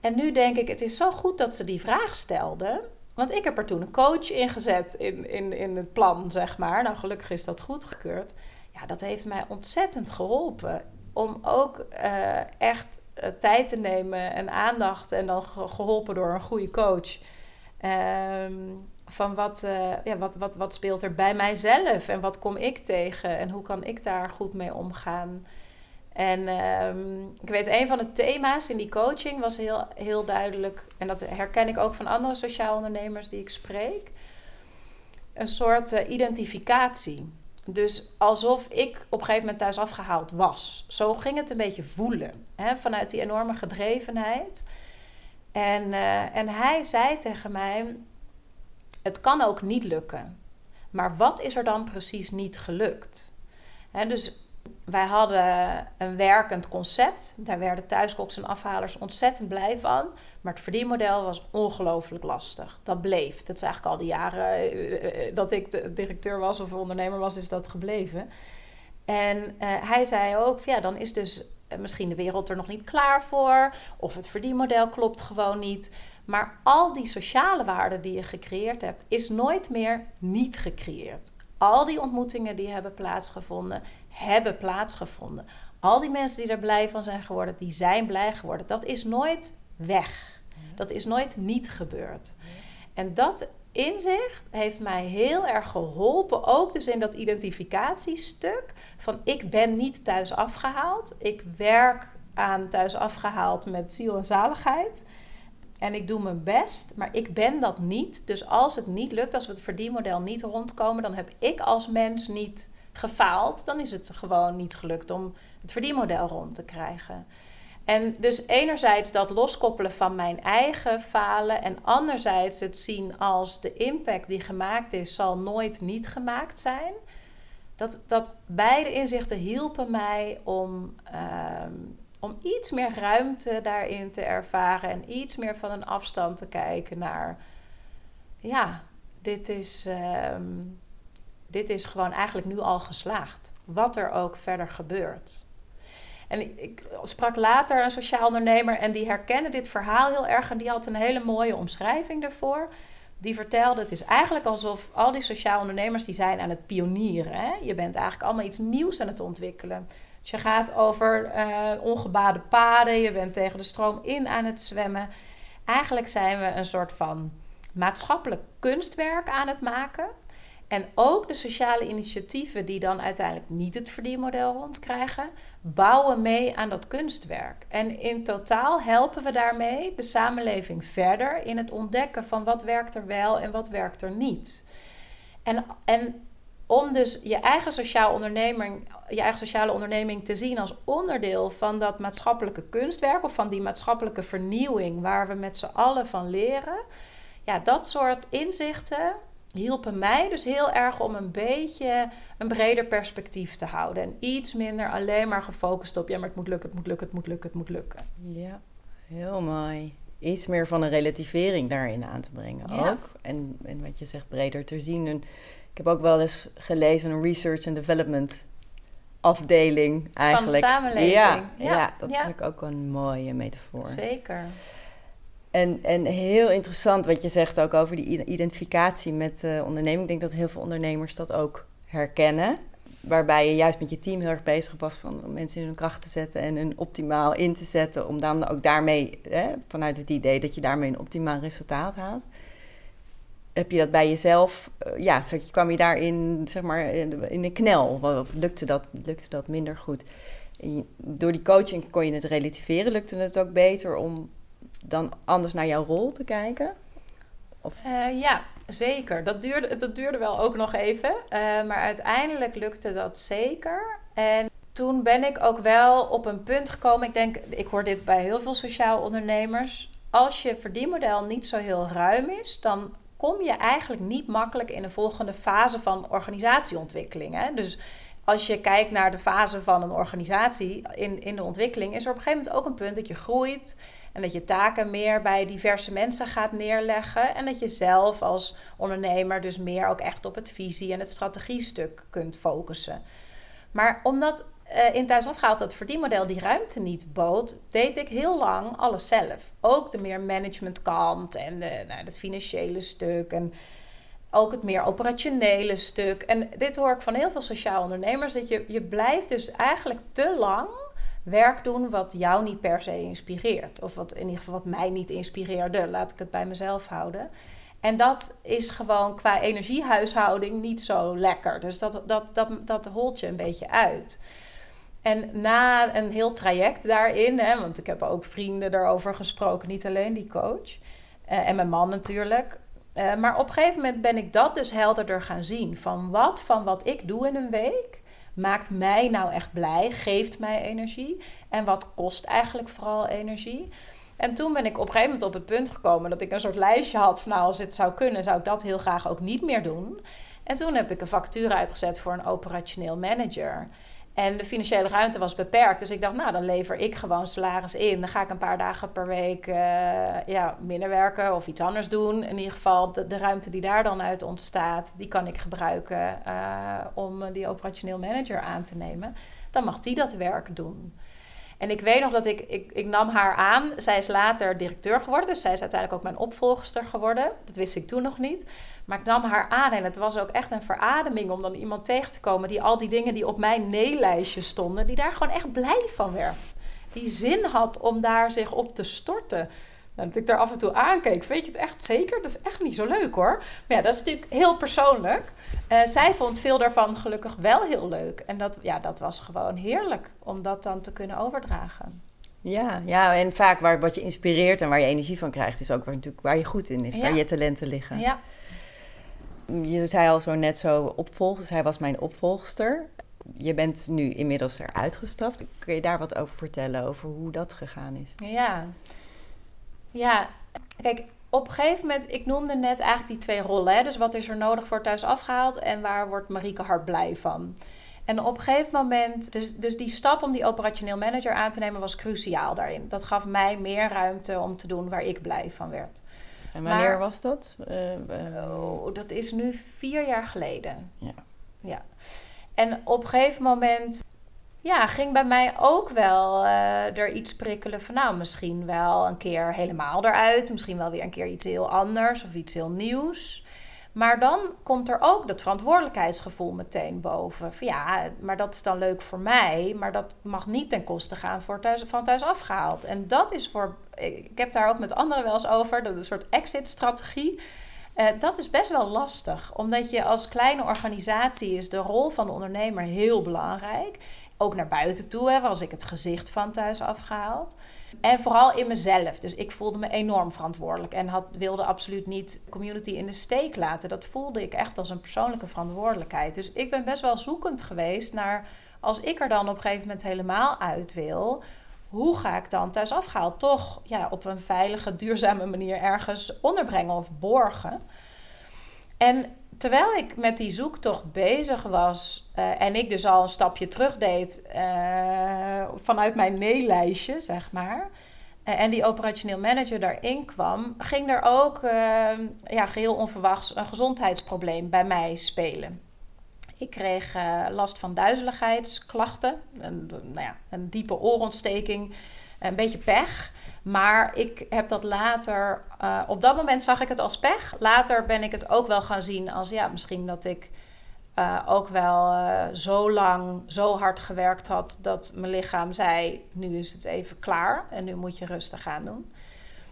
En nu denk ik, het is zo goed dat ze die vraag stelden. Want ik heb er toen een coach ingezet in, in, in het plan, zeg maar. Nou, gelukkig is dat goedgekeurd. Ja, dat heeft mij ontzettend geholpen. Om ook uh, echt eh, tijd te nemen en aandacht en dan geholpen door een goede coach. Ehm, van wat, uh, ja, wat, wat, wat speelt er bij mijzelf en wat kom ik tegen en hoe kan ik daar goed mee omgaan. En um, ik weet, een van de thema's in die coaching was heel, heel duidelijk, en dat herken ik ook van andere sociaal ondernemers die ik spreek, een soort uh, identificatie. Dus alsof ik op een gegeven moment thuis afgehaald was. Zo ging het een beetje voelen. Hè, vanuit die enorme gedrevenheid. En, uh, en hij zei tegen mij: Het kan ook niet lukken. Maar wat is er dan precies niet gelukt? Hè, dus wij hadden een werkend concept. Daar werden thuiskoks en afhalers ontzettend blij van. Maar het verdienmodel was ongelooflijk lastig. Dat bleef. Dat is eigenlijk al de jaren eh, eh, dat ik de directeur was of ondernemer was, is dat gebleven. En hij zei ook, ja, dan is dus misschien de wereld er nog niet klaar voor. Of het verdienmodel klopt gewoon niet. Maar al die sociale waarden die je gecreëerd hebt, is nooit meer niet gecreëerd. Al die ontmoetingen die hebben plaatsgevonden, hebben plaatsgevonden. Al die mensen die er blij van zijn geworden, die zijn blij geworden. Dat is nooit weg. Dat is nooit niet gebeurd. En dat inzicht heeft mij heel erg geholpen. Ook dus in dat identificatiestuk. Van ik ben niet thuis afgehaald. Ik werk aan thuis afgehaald met ziel en zaligheid. En ik doe mijn best, maar ik ben dat niet. Dus als het niet lukt, als we het verdienmodel niet rondkomen, dan heb ik als mens niet gefaald. Dan is het gewoon niet gelukt om het verdienmodel rond te krijgen. En dus enerzijds dat loskoppelen van mijn eigen falen en anderzijds het zien als de impact die gemaakt is, zal nooit niet gemaakt zijn. Dat, dat beide inzichten hielpen mij om ehm, om iets meer ruimte daarin te ervaren en iets meer van een afstand te kijken naar, ja, dit is, ehm, dit is gewoon eigenlijk nu al geslaagd. Wat er ook verder gebeurt. En ik, sprak later een sociaal ondernemer en die herkende dit verhaal heel erg en die had een hele mooie omschrijving ervoor. Die vertelde, het is eigenlijk alsof al die sociaal ondernemers die zijn aan het pionieren. Hè? Je bent eigenlijk allemaal iets nieuws aan het ontwikkelen. Dus je gaat over uh, paden, je bent tegen de stroom in aan het zwemmen. Eigenlijk zijn we een soort van maatschappelijk kunstwerk aan het maken. En ook de sociale initiatieven die dan uiteindelijk niet het verdienmodel rondkrijgen, bouwen mee aan dat kunstwerk. En in totaal helpen we daarmee de samenleving verder in het ontdekken van wat werkt er wel en wat werkt er niet. En, en om dus je eigen, sociaal onderneming, je eigen sociale onderneming te zien als onderdeel van dat maatschappelijke kunstwerk of van die maatschappelijke vernieuwing waar we met z'n allen van leren. Ja, dat soort inzichten hielpen mij dus heel erg om een beetje een breder perspectief te houden. En iets minder alleen maar gefocust op, ja, maar het moet lukken, het moet lukken, het moet lukken, het moet lukken. Ja, heel mooi. Iets meer van een relativering daarin aan te brengen ook. En, en wat je zegt, breder te zien. Ik heb ook wel eens gelezen een research and development afdeling eigenlijk. Van de samenleving. Ja, ja, dat vind ik ook een mooie metafoor. Zeker. En, en heel interessant wat je zegt ook over die identificatie met uh, onderneming. Ik denk dat heel veel ondernemers dat ook herkennen. Waarbij je juist met je team heel erg bezig was van mensen in hun kracht te zetten en hun optimaal in te zetten. Om dan ook daarmee, hè, vanuit het idee dat je daarmee een optimaal resultaat haalt heb je dat bij jezelf, uh, ja, kwam je daarin, zeg maar, in de knel? Of lukte dat, lukte dat minder goed? door die coaching kon je het relativeren. Lukte het ook beter om dan anders naar jouw rol te kijken? Uh, ja, zeker. Dat duurde, dat duurde wel ook nog even. Uh, maar uiteindelijk lukte dat zeker. En toen ben ik ook wel op een punt gekomen. Ik denk, ik hoor dit bij heel veel sociaal ondernemers. Als je verdienmodel niet zo heel ruim is, dan kom je eigenlijk niet makkelijk in de volgende fase van organisatieontwikkeling. Hè? Dus als je kijkt naar de fase van een organisatie in, in de ontwikkeling, is er op een gegeven moment ook een punt dat je groeit. En dat je taken meer bij diverse mensen gaat neerleggen. En dat je zelf als ondernemer dus meer ook echt op het visie- en het strategiestuk kunt focussen. Maar omdat uh, in thuis afgehaald dat verdienmodel die ruimte niet bood, deed ik heel lang alles zelf. Ook de meer managementkant en de, nou, het financiële stuk en ook het meer operationele stuk. En dit hoor ik van heel veel sociaal ondernemers, dat je, je blijft dus eigenlijk te lang werk doen wat jou niet per se inspireert. Of wat in ieder geval wat mij niet inspireerde, laat ik het bij mezelf houden. En dat is gewoon qua energiehuishouding niet zo lekker. Dus dat, dat, dat, dat holt je een beetje uit. En na een heel traject daarin, hè, want ik heb ook vrienden daarover gesproken, niet alleen die coach. Uh, en mijn man natuurlijk. Uh, maar op een gegeven moment ben ik dat dus helderder gaan zien. Van wat van wat ik doe in een week maakt mij nou echt blij, geeft mij energie. En wat kost eigenlijk vooral energie. En toen ben ik op een gegeven moment op het punt gekomen dat ik een soort lijstje had van nou als het zou kunnen, zou ik dat heel graag ook niet meer doen. En toen heb ik een factuur uitgezet voor een operationeel manager. En de financiële ruimte was beperkt. Dus ik dacht, nou, dan lever ik gewoon salaris in. Dan ga ik een paar dagen per week uh, ja, minder werken of iets anders doen. In ieder geval, de, ruimte die daar dan uit ontstaat, die kan ik gebruiken uh, om die operationeel manager aan te nemen. Dan mag die dat werk doen. En ik weet nog dat ik, ik, ik nam haar aan. Zij is later directeur geworden. Dus zij is uiteindelijk ook mijn opvolgster geworden. Dat wist ik toen nog niet. Maar ik nam haar aan en het was ook echt een verademing om dan iemand tegen te komen die al die dingen die op mijn nee-lijstje stonden, die daar gewoon echt blij van werd. Die zin had om daar zich op te storten. Nou, dat ik daar af en toe aankeek, weet je het echt zeker? Dat is echt niet zo leuk hoor. Maar ja, dat is natuurlijk heel persoonlijk. Uh, zij vond veel daarvan gelukkig wel heel leuk. En dat, ja, dat was gewoon heerlijk om dat dan te kunnen overdragen. Ja, ja, en vaak waar, wat je inspireert en waar je energie van krijgt, is ook waar, natuurlijk, waar je goed in is, waar je talenten liggen. Ja. Je zei al zo net zo opvolger, zij was mijn opvolgster. Je bent nu inmiddels eruit gestapt. Kun je daar wat over vertellen, over hoe dat gegaan is? Ja, ja. kijk, op een gegeven moment, ik noemde net eigenlijk die twee rollen. Hè? Dus wat is er nodig voor thuis afgehaald en waar wordt Marieke Hart blij van? En op een gegeven moment, dus, dus die stap om die operationeel manager aan te nemen was cruciaal daarin. Dat gaf mij meer ruimte om te doen waar ik blij van werd. En wanneer was dat? Uh, oh, dat is nu vier jaar geleden. Ja. ja. En op een gegeven moment ja, ging bij mij ook wel uh, er iets prikkelen van nou, misschien wel een keer helemaal eruit. Misschien wel weer een keer iets heel anders of iets heel nieuws. Maar dan komt er ook dat verantwoordelijkheidsgevoel meteen boven. Van ja, maar dat is dan leuk voor mij, maar dat mag niet ten koste gaan voor thuis, van thuis afgehaald. En dat is voor, ik heb daar ook met anderen wel eens over, dat een soort exit-strategie. Uh, dat is best wel lastig, omdat je als kleine organisatie is de rol van de ondernemer heel belangrijk. Ook naar buiten toe, hè, was ik het gezicht van thuis afgehaald. En vooral in mezelf. Dus ik voelde me enorm verantwoordelijk en had, wilde absoluut niet community in de steek laten. Dat voelde ik echt als een persoonlijke verantwoordelijkheid. Dus ik ben best wel zoekend geweest naar als ik er dan op een gegeven moment helemaal uit wil. Hoe ga ik dan thuis afgehaald toch ja, op een veilige, duurzame manier ergens onderbrengen of borgen? En terwijl ik met die zoektocht bezig was uh, en ik dus al een stapje terug deed uh, vanuit mijn nee-lijstje, zeg maar. Uh, en die operationeel manager daarin kwam, ging er ook ja, geheel onverwachts een gezondheidsprobleem bij mij spelen. Ik kreeg last van duizeligheidsklachten, een, nou ja, een diepe oorontsteking, een beetje pech. Maar ik heb dat later, uh, op dat moment zag ik het als pech. Later ben ik het ook wel gaan zien als ja, misschien dat ik uh, ook wel uh, zo lang, zo hard gewerkt had dat mijn lichaam zei: nu is het even klaar en nu moet je rustig gaan doen.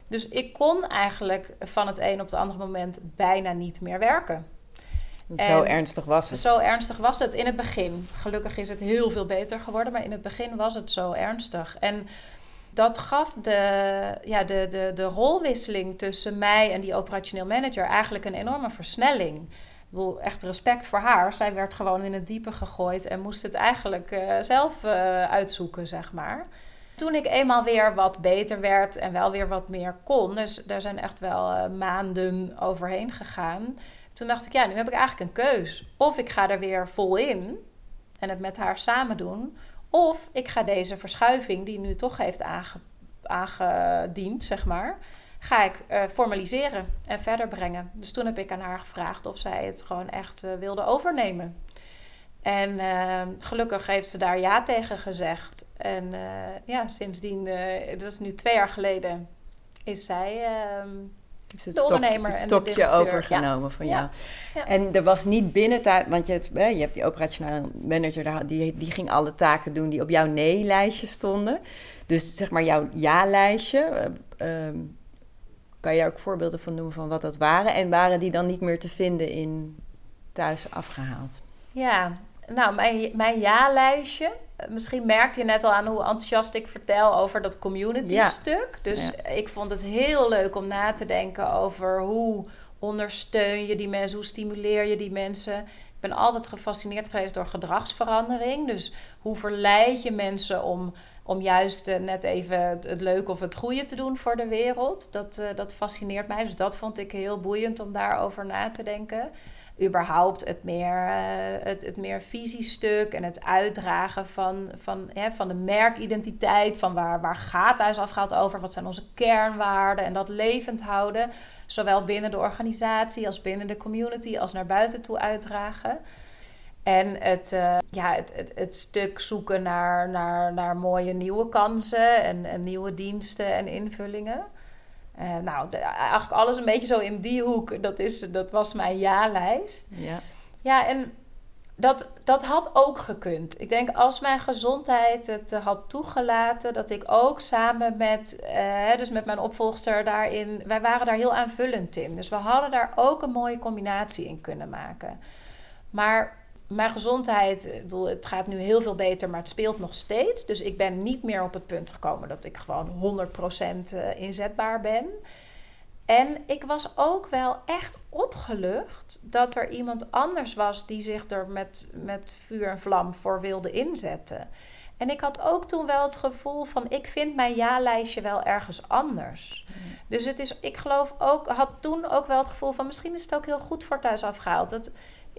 Dus ik kon eigenlijk van het een op het andere moment bijna niet meer werken. zo ernstig was het. Zo ernstig was het in het begin. Gelukkig is het heel veel beter geworden, maar in het begin was het zo ernstig. En dat gaf de, ja, de, de, de rolwisseling tussen mij en die operationeel manager eigenlijk een enorme versnelling. Ik bedoel, echt respect voor haar. Zij werd gewoon in het diepe gegooid en moest het eigenlijk uh, zelf uh, uitzoeken, zeg maar. Toen ik eenmaal weer wat beter werd en wel weer wat meer kon, dus daar zijn echt wel uh, maanden overheen gegaan. Toen dacht ik, ja, nu heb ik eigenlijk een keus. Of ik ga er weer vol in en het met haar samen doen. Of ik ga deze verschuiving, die nu toch heeft aange, aangediend, zeg maar, ga ik uh, formaliseren en verder brengen. Dus toen heb ik aan haar gevraagd of zij het gewoon echt uh, wilde overnemen. En uh, gelukkig heeft ze daar ja tegen gezegd. En ja, sindsdien, dat is nu twee jaar geleden, is zij ehm, dus het, stok, het stokje overgenomen van jou. Ja. En er was niet binnen tijd, want je, het, je hebt die operationele manager, die, die ging alle taken doen die op jouw nee-lijstje stonden. Dus zeg maar jouw ja-lijstje. Uh, kan je daar ook voorbeelden van noemen van wat dat waren? En waren die dan niet meer te vinden in thuis afgehaald? Ja, nou, mijn, mijn ja-lijstje. Misschien merkte je net al aan hoe enthousiast ik vertel over dat community-stuk. Dus ik vond het heel leuk om na te denken over hoe ondersteun je die mensen, hoe stimuleer je die mensen. Ik ben altijd gefascineerd geweest door gedragsverandering. Dus hoe verleid je mensen om om juist uh, net even het, het, leuke of het goede te doen voor de wereld. Dat, uh, dat fascineert mij. Dus dat vond ik heel boeiend om daarover na te denken. Überhaupt het meer, uh, het, het meer visiestuk en het uitdragen van, van, hè, van de merkidentiteit. Van waar, waar gaat Thuisafgehaald over? Wat zijn onze kernwaarden? En dat levend houden. Zowel binnen de organisatie als binnen de community als naar buiten toe uitdragen. En het, uh, ja, het, het, het, stuk zoeken naar, naar, naar mooie nieuwe kansen en, en nieuwe diensten en invullingen. Uh, nou, de, eigenlijk alles een beetje zo in die hoek. Dat, is, dat was mijn ja-lijst. Ja. Ja, en dat, dat had ook gekund. Ik denk als mijn gezondheid het had toegelaten, dat ik ook samen met, uh, dus met mijn opvolgster daarin, wij waren daar heel aanvullend in. Dus we hadden daar ook een mooie combinatie in kunnen maken. Maar mijn gezondheid, ik bedoel, het gaat nu heel veel beter, maar het speelt nog steeds. Dus ik ben niet meer op het punt gekomen dat ik gewoon 100% eh, inzetbaar ben. En ik was ook wel echt opgelucht dat er iemand anders was die zich er met, met vuur en vlam voor wilde inzetten. En ik had ook toen wel het gevoel van ik vind mijn ja-lijstje wel ergens anders. Dus het is, ik geloof ook, had toen ook wel het gevoel van misschien is het ook heel goed voor thuis afgehaald. Dat,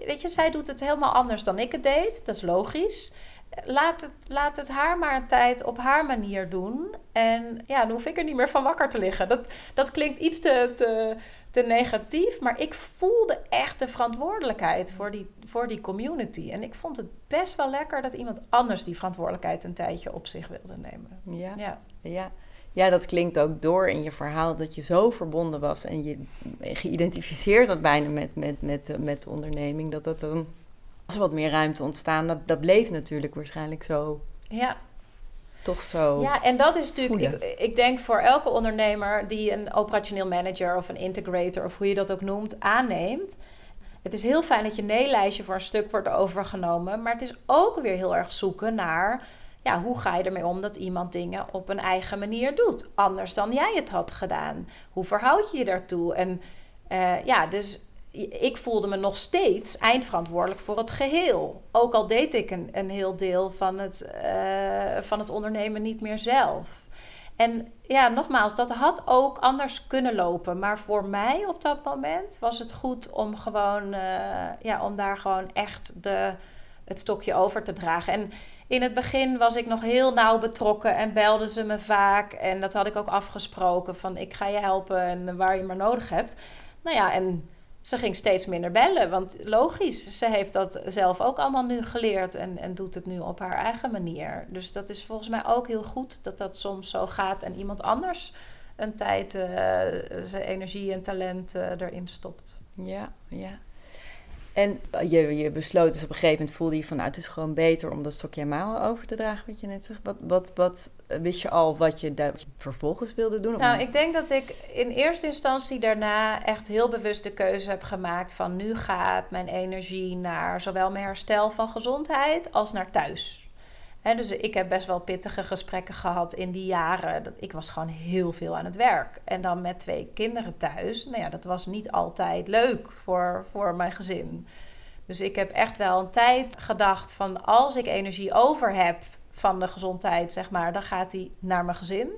weet je, zij doet het helemaal anders dan ik het deed. Dat is logisch. Laat het, laat het haar maar een tijd op haar manier doen. En ja, dan hoef ik er niet meer van wakker te liggen. Dat, dat klinkt iets te, te, te negatief, maar ik voelde echt de verantwoordelijkheid voor die, voor die community. En ik vond het best wel lekker dat iemand anders die verantwoordelijkheid een tijdje op zich wilde nemen. Ja, ja. ja. Ja dat klinkt ook door in je verhaal dat je zo verbonden was en je geïdentificeerd had bijna met, met, met, met de onderneming. Dat dat dan als er wat meer ruimte ontstaan, dat, dat bleef natuurlijk waarschijnlijk zo. Ja, toch zo. Ja, en dat is natuurlijk, ik, ik, denk voor elke ondernemer die een operationeel manager of een integrator of hoe je dat ook noemt, aanneemt. Het is heel fijn dat je nee-lijstje voor een stuk wordt overgenomen, maar het is ook weer heel erg zoeken naar ja, hoe ga je ermee om dat iemand dingen op een eigen manier doet, anders dan jij het had gedaan. Hoe verhoud je je daartoe? En uh, ja, dus ik voelde me nog steeds eindverantwoordelijk voor het geheel. Ook al deed ik een, een heel deel van het, uh, van het ondernemen niet meer zelf. En ja, nogmaals, dat had ook anders kunnen lopen. Maar voor mij op dat moment was het goed om gewoon, uh, ja, om daar gewoon echt de, het stokje over te dragen. En in het begin was ik nog heel nauw betrokken en belden ze me vaak. En dat had ik ook afgesproken van ik ga je helpen en waar je maar nodig hebt. Nou ja, en ze ging steeds minder bellen. Want logisch, ze heeft dat zelf ook allemaal nu geleerd en, en doet het nu op haar eigen manier. Dus dat is volgens mij ook heel goed dat dat soms zo gaat en iemand anders een tijd uh, zijn energie en talent uh, erin stopt. Ja, ja. En je, je besloot dus op een gegeven moment voelde je van nou, het is gewoon beter om dat stokje maal over te dragen, wat je net zegt. Wat, wat, wat wist je al wat je daar vervolgens wilde doen? Nou, ik denk dat ik in eerste instantie daarna echt heel bewust de keuze heb gemaakt van nu gaat mijn energie naar zowel mijn herstel van gezondheid als naar thuis. He, dus ik heb best wel pittige gesprekken gehad in die jaren. Dat, ik was gewoon heel veel aan het werk. En dan met twee kinderen thuis. Nou ja, dat was niet altijd leuk voor, voor mijn gezin. Dus ik heb echt wel een tijd gedacht van als ik energie over heb van de gezondheid, zeg maar, dan gaat die naar mijn gezin.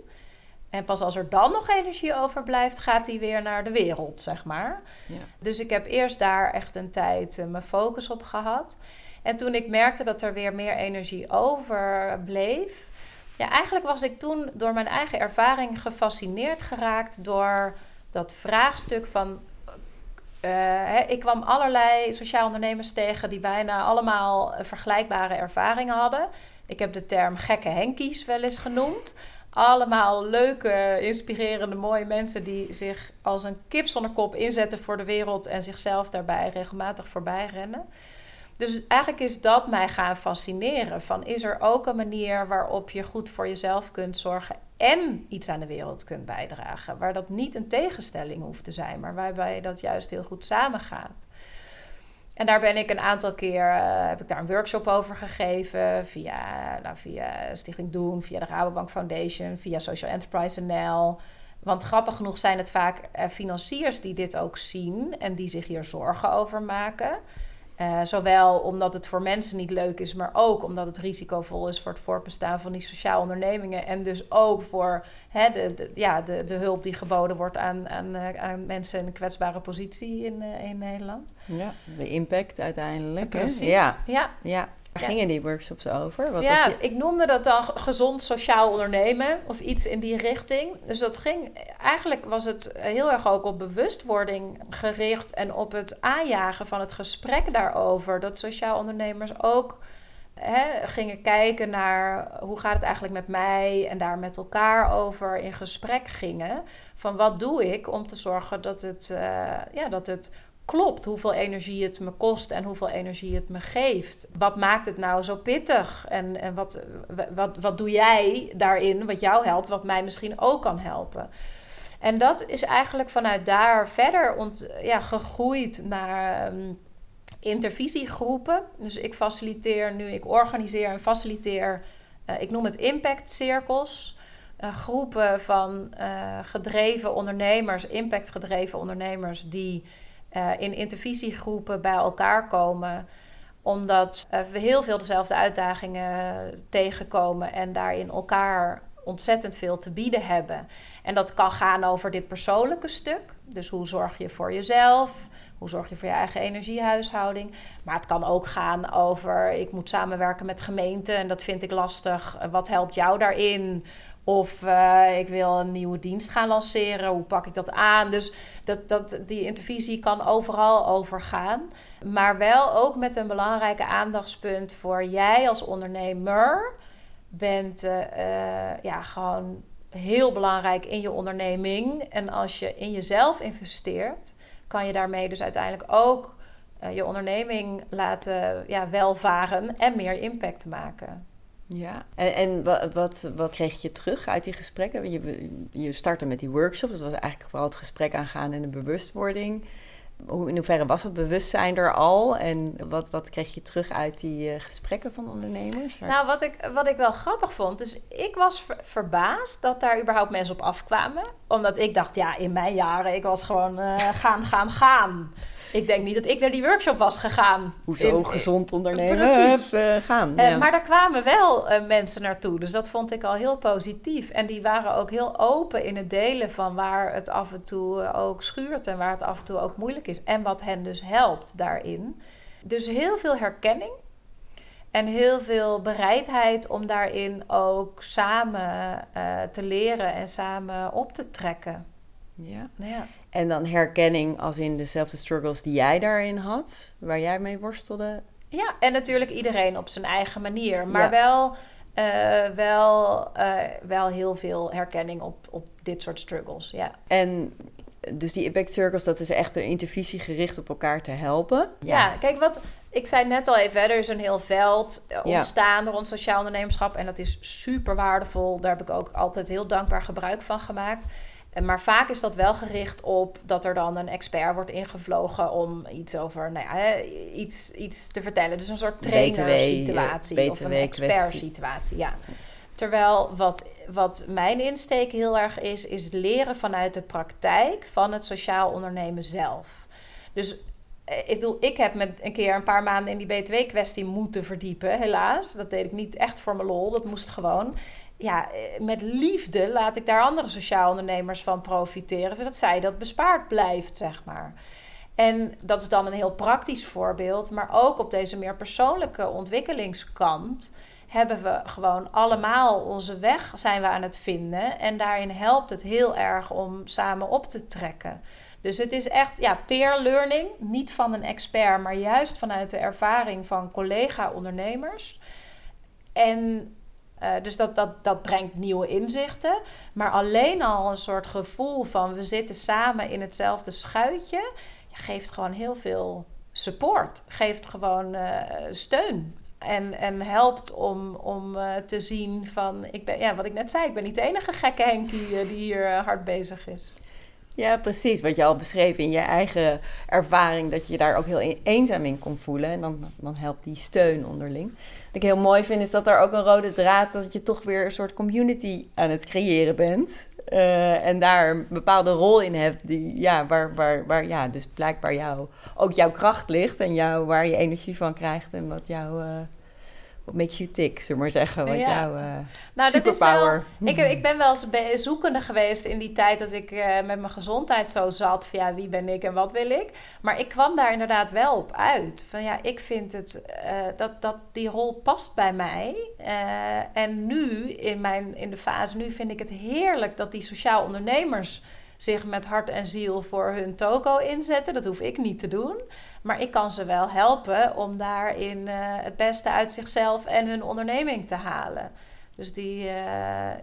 En pas als er dan nog energie overblijft, gaat die weer naar de wereld, zeg maar. Ja. Dus ik heb eerst daar echt een tijd uh, mijn focus op gehad. En toen ik merkte dat er weer meer energie overbleef. Ja, eigenlijk was ik toen door mijn eigen ervaring gefascineerd geraakt door dat vraagstuk van. Uh, ik kwam allerlei sociaal ondernemers tegen die bijna allemaal vergelijkbare ervaringen hadden. Ik heb de term gekke henkies wel eens genoemd. Allemaal leuke, inspirerende, mooie mensen die zich als een kip zonder kop inzetten voor de wereld en zichzelf daarbij regelmatig voorbij rennen. Dus eigenlijk is dat mij gaan fascineren. Van is er ook een manier waarop je goed voor jezelf kunt zorgen en iets aan de wereld kunt bijdragen. Waar dat niet een tegenstelling hoeft te zijn, maar waarbij dat juist heel goed samengaat. En daar ben ik een aantal keer, uh, heb ik daar een workshop over gegeven. Via, nou, via Stichting Doen, via de Rabobank Foundation, via Social Enterprise NL. Want grappig genoeg zijn het vaak uh, financiers die dit ook zien en die zich hier zorgen over maken. Uh, zowel omdat het voor mensen niet leuk is, maar ook omdat het risicovol is voor het voortbestaan van die sociale ondernemingen. En dus ook voor hè, de, ja, de, de hulp die geboden wordt aan, aan, aan mensen in een kwetsbare positie in, uh, in Nederland. Ja, de impact uiteindelijk. Precies. Ja. ja. ja. Waar gingen die workshops over? Wat ja, ik noemde dat dan gezond sociaal ondernemen of iets in die richting. Dus dat ging, eigenlijk was het heel erg ook op bewustwording gericht en op het aanjagen van het gesprek daarover. Dat sociaal ondernemers ook hè, gingen kijken naar hoe gaat het eigenlijk met mij en daar met elkaar over in gesprek gingen. Van wat doe ik om te zorgen dat het, uh, ja, dat het klopt hoeveel energie het me kost en hoeveel energie het me geeft. Wat maakt het nou zo pittig? En, en wat, wat, wat doe jij daarin wat jou helpt, wat mij misschien ook kan helpen? En dat is eigenlijk vanuit daar verder ont, ja, gegroeid naar um, intervisiegroepen. Dus ik faciliteer nu, ik organiseer en faciliteer, uh, ik noem het impact cirkels. Uh, groepen van uh, gedreven ondernemers, impactgedreven ondernemers, die uh, in intervisiegroepen bij elkaar komen omdat uh, we heel veel dezelfde uitdagingen tegenkomen en daarin elkaar ontzettend veel te bieden hebben. En dat kan gaan over dit persoonlijke stuk. Dus hoe zorg je voor jezelf? Hoe zorg je voor je eigen energiehuishouding? Maar het kan ook gaan over ik moet samenwerken met gemeenten en dat vind ik lastig. Wat helpt jou daarin? Of uh, ik wil een nieuwe dienst gaan lanceren. Hoe pak ik dat aan? Dus dat, dat, die intervisie kan overal overgaan. Maar wel ook met een belangrijke aandachtspunt voor jij als ondernemer. Bent uh, uh, ja, gewoon heel belangrijk in je onderneming. En als je in jezelf investeert, kan je daarmee dus uiteindelijk ook je onderneming laten ja, welvaren en meer impact maken. Ja, en, en wat, wat, wat, kreeg je terug uit die gesprekken? Je, je startte met die workshops, dat was eigenlijk vooral het gesprek aangaan en de bewustwording. Hoe, in hoeverre was het bewustzijn er al? En wat, wat kreeg je terug uit die uh, gesprekken van ondernemers? Nou, wat ik, wat ik wel grappig vond, dus ik was ver, verbaasd dat daar überhaupt mensen op afkwamen. Omdat ik dacht, ja, in mijn jaren, ik was gewoon uh, gaan, gaan, gaan. Ik denk niet dat ik naar die workshop was gegaan. Hoezo in, gezond ondernemen Precies. Uh, gaan. Uh, maar daar kwamen wel uh, mensen naartoe. Dus dat vond ik al heel positief. En die waren ook heel open in het delen van waar het af en toe ook schuurt en waar het af en toe ook moeilijk is. En wat hen dus helpt daarin. Dus heel veel herkenning. En heel veel bereidheid om daarin ook samen te leren en samen op te trekken. Ja. ja. En dan herkenning als in dezelfde struggles die jij daarin had, waar jij mee worstelde. Ja, en natuurlijk iedereen op zijn eigen manier. Maar ja. wel, uh, wel, uh, wel heel veel herkenning op, op dit soort struggles. Ja. En dus die impact circles, dat is echt een intervisie gericht op elkaar te helpen. Ja, ja kijk, wat ik zei net al even, er is een heel veld ontstaan ja. rond sociaal ondernemerschap. En dat is super waardevol. Daar heb ik ook altijd heel dankbaar gebruik van gemaakt. Maar vaak is dat wel gericht op dat er dan een expert wordt ingevlogen om iets over, nou ja, iets, iets te vertellen. Dus een soort trainersituatie of een expertsituatie. Ja. Terwijl wat, wat mijn insteek heel erg is, is leren vanuit de praktijk van het sociaal ondernemen zelf. Dus ik, bedoel, ik heb me een keer een paar maanden in die BTW-kwestie moeten verdiepen, helaas. Dat deed ik niet echt voor mijn lol, dat moest gewoon ja, eh, met liefde laat ik daar andere sociaal ondernemers van profiteren, zodat zij dat bespaard blijft, zeg maar. En dat is dan een heel praktisch voorbeeld, maar ook op deze meer persoonlijke ontwikkelingskant hebben we gewoon allemaal onze weg zijn we aan het vinden en daarin helpt het heel erg om samen op te trekken. Dus het is echt ja, peer learning, niet van een expert, maar juist vanuit de ervaring van collega-ondernemers. En uh, dus dat, dat, dat brengt nieuwe inzichten. Maar alleen al een soort gevoel van we zitten samen in hetzelfde schuitje, geeft gewoon heel veel support. Geeft gewoon uh, steun. En, en helpt om, om uh, te zien van, ik ben, ja, wat ik net zei, ik ben niet de enige gekke Henkie die hier hard bezig is. Ja, precies. Wat je al beschreef in je eigen ervaring, dat je daar ook heel eenzaam in kon voelen. En dan, dan helpt die steun onderling. Wat ik heel mooi vind, is dat er ook een rode draad, dat je toch weer een soort community aan het creëren bent. eh, en daar een bepaalde rol in hebt, die, ja, waar, waar, waar ja, dus blijkbaar jou, ook jouw kracht ligt en jou, waar je energie van krijgt en wat jou... Wat makes you tick, zullen maar zeggen. Wat ja. jouw uh, nou, superpower... Dat is wel, ik, ik ben wel eens zoekende geweest in die tijd dat ik uh, met mijn gezondheid zo zat. Van ja, wie ben ik en wat wil ik? Maar ik kwam daar inderdaad wel op uit. Van ja, ik vind het, uh, dat, dat die rol past bij mij. en nu, in, mijn, in de fase nu, vind ik het heerlijk dat die sociaal ondernemers zich met hart en ziel voor hun toko inzetten. Dat hoef ik niet te doen. Maar ik kan ze wel helpen om daarin uh, het beste uit zichzelf en hun onderneming te halen. Dus die, uh,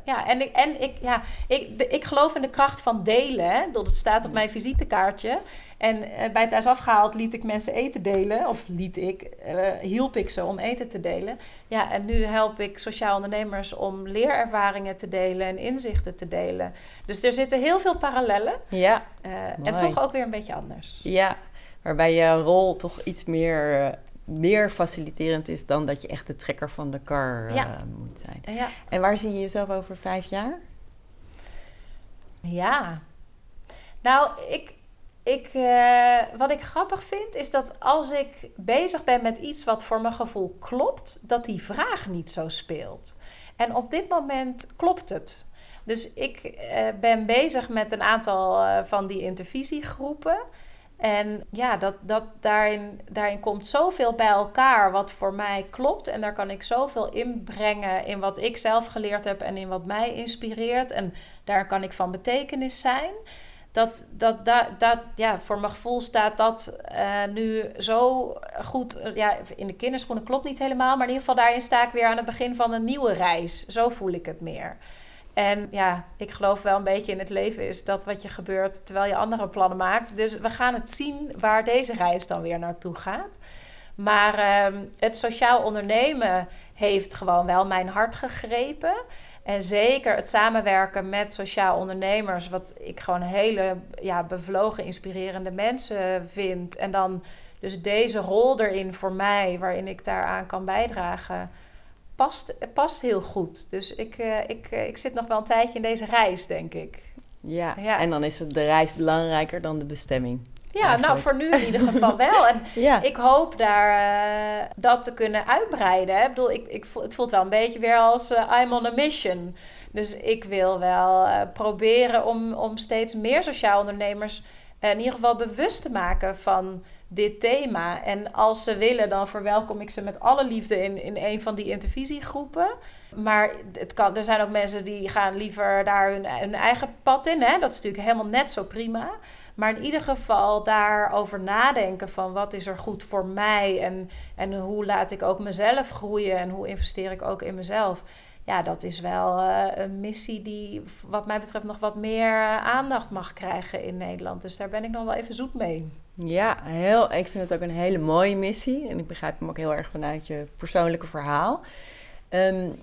ja, en, ik, en ik, ja, ik, ik geloof in de kracht van delen. Hè? Dat staat op mijn visitekaartje. En uh, bij het afgehaald liet ik mensen eten delen. Of liet ik, uh, hielp ik ze om eten te delen. Ja, en nu help ik sociaal ondernemers om leerervaringen te delen en inzichten te delen. Dus er zitten heel veel parallellen. Ja. en toch ook weer een beetje anders. Ja, waarbij je rol toch iets meer meer faciliterend is dan dat je echt de trekker van de kar uh, moet zijn. Ja. En waar zie je jezelf over vijf jaar? Ja, nou, ik, ik, uh, wat ik grappig vind is dat als ik bezig ben met iets wat voor mijn gevoel klopt, dat die vraag niet zo speelt. En op dit moment klopt het. Dus ik uh, ben bezig met een aantal van die intervisiegroepen. En ja, dat, dat daarin, daarin komt zoveel bij elkaar wat voor mij klopt. En daar kan ik zoveel inbrengen in wat ik zelf geleerd heb en in wat mij inspireert. En daar kan ik van betekenis zijn. Dat, dat, dat, dat ja, voor mijn gevoel staat dat uh, nu zo goed. Ja, in de kinderschoenen klopt niet helemaal. Maar in ieder geval daarin sta ik weer aan het begin van een nieuwe reis. Zo voel ik het meer. En ja, ik geloof wel een beetje in het leven is dat wat je gebeurt terwijl je andere plannen maakt. Dus we gaan het zien waar deze reis dan weer naartoe gaat. Maar uh, het sociaal ondernemen heeft gewoon wel mijn hart gegrepen. En zeker het samenwerken met sociaal ondernemers, wat ik gewoon hele ja, bevlogen, inspirerende mensen vind. En dan dus deze rol erin voor mij, waarin ik daaraan kan bijdragen past, past heel goed. Dus ik, uh, ik, uh, ik zit nog wel een tijdje in deze reis, denk ik. Ja, ja. en dan is het de reis belangrijker dan de bestemming. Ja, nou, eigenlijk. nou voor nu in ieder geval wel. En ja. ik hoop daar uh, dat te kunnen uitbreiden. Hè. Ik bedoel, ik, ik voel, het voelt wel een beetje weer als I'm on a mission. Dus ik wil wel proberen om, om steeds meer sociaal ondernemers in ieder geval bewust te maken van dit thema. En als ze willen, dan verwelkom ik ze met alle liefde in, in een van die intervisiegroepen. Maar het kan, er zijn ook mensen die gaan liever daar hun, hun eigen pad in. Hè? Dat is natuurlijk helemaal net zo prima. Maar in ieder geval daarover nadenken van wat is er goed voor mij en, en hoe laat ik ook mezelf groeien en hoe investeer ik ook in mezelf. Ja, dat is wel uh, een missie die wat mij betreft nog wat meer aandacht mag krijgen in Nederland. Dus daar ben ik nog wel even zoet mee. Ja, heel, ik vind het ook een hele mooie missie. En ik begrijp hem ook heel erg vanuit je persoonlijke verhaal. Um,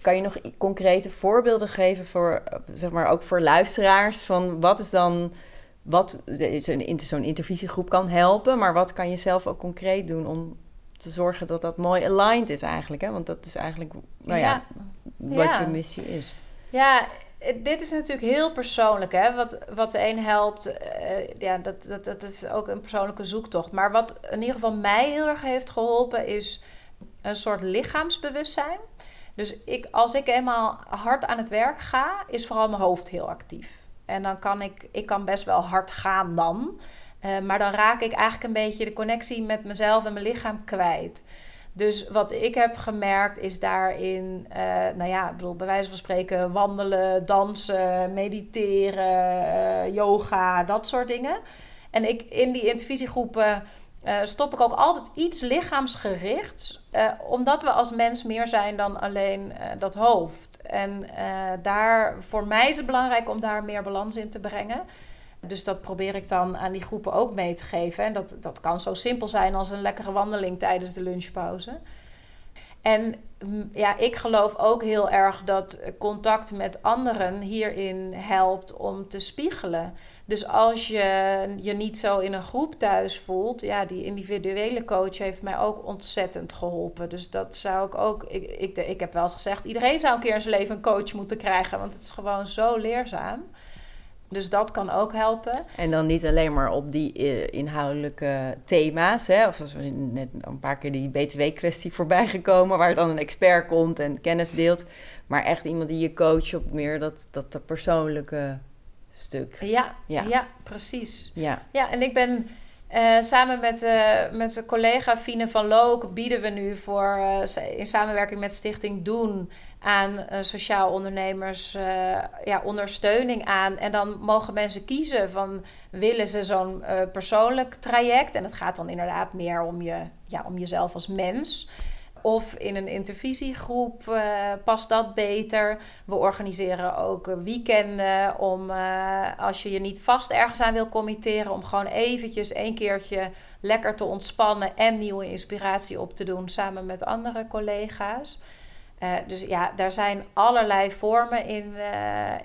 kan je nog concrete voorbeelden geven voor, zeg maar, ook voor luisteraars? Van wat is dan, wat zo'n intervisiegroep kan helpen, maar wat kan je zelf ook concreet doen om te zorgen dat dat mooi aligned is eigenlijk? Hè? Want dat is eigenlijk, nou ja, ja wat ja. je missie is. Ja, dit is natuurlijk heel persoonlijk, hè? Wat, wat de een helpt, uh, ja, dat, dat, dat is ook een persoonlijke zoektocht. Maar wat in ieder geval mij heel erg heeft geholpen, is een soort lichaamsbewustzijn. Dus ik, als ik eenmaal hard aan het werk ga, is vooral mijn hoofd heel actief. En dan kan ik, ik kan best wel hard gaan dan. Uh, maar dan raak ik eigenlijk een beetje de connectie met mezelf en mijn lichaam kwijt. Dus wat ik heb gemerkt is daarin, uh, nou ja, ik bedoel, bij wijze van spreken, wandelen, dansen, mediteren, uh, yoga, dat soort dingen. En ik in die intervisiegroepen stop ik ook altijd iets lichaamsgerichts, omdat we als mens meer zijn dan alleen dat hoofd. En daar, voor mij is het belangrijk om daar meer balans in te brengen. Dus dat probeer ik dan aan die groepen ook mee te geven. En dat, dat kan zo simpel zijn als een lekkere wandeling tijdens de lunchpauze. En mm, ja, ik geloof ook heel erg dat contact met anderen hierin helpt om te spiegelen. Dus als je je niet zo in een groep thuis voelt, ja, die individuele coach heeft mij ook ontzettend geholpen. Dus dat zou ik ook. Ik, ik, ik heb wel eens gezegd: iedereen zou een keer in zijn leven een coach moeten krijgen, want het is gewoon zo leerzaam. Dus dat kan ook helpen. En dan niet alleen maar op die eh, inhoudelijke thema's. Hè? Of als we net een paar keer die BTW-kwestie voorbij gekomen, waar dan een expert komt en kennis deelt. Maar echt iemand die je coacht op meer dat, dat de persoonlijke stuk. Ja, ja. ja precies. Ja. ja, en ik ben uh, samen met, uh, met collega Fine van Look bieden we nu voor, uh, in samenwerking met Stichting Doen aan sociaal ondernemers ja, ondersteuning aan. En dan mogen mensen kiezen van willen ze zo'n persoonlijk traject. En het gaat dan inderdaad meer om, je, ja, om jezelf als mens of in een intervisiegroep past dat beter. We organiseren ook weekenden om, als je je niet vast ergens aan wil committeren, om gewoon eventjes een keertje lekker te ontspannen en nieuwe inspiratie op te doen samen met andere collega's. Uh, dus ja, daar zijn allerlei vormen in,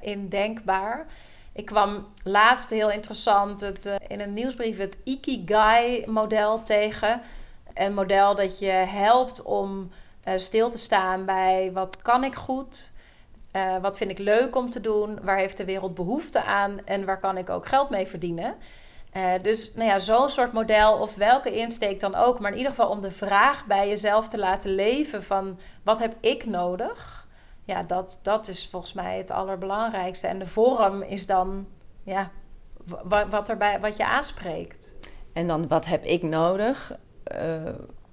in denkbaar. Ik kwam laatst heel interessant het, in een nieuwsbrief het Ikigai-model tegen een model dat je helpt om stil te staan bij wat kan ik goed, wat vind ik leuk om te doen, waar heeft de wereld behoefte aan en waar kan ik ook geld mee verdienen. Uh, dus nou ja, zo'n soort model of welke insteek dan ook, maar in ieder geval om de vraag bij jezelf te laten leven van wat heb ik nodig? Ja, dat, dat is volgens mij het allerbelangrijkste. En de vorm is dan ja, wat, erbij, wat je aanspreekt. En dan wat heb ik nodig? Uh,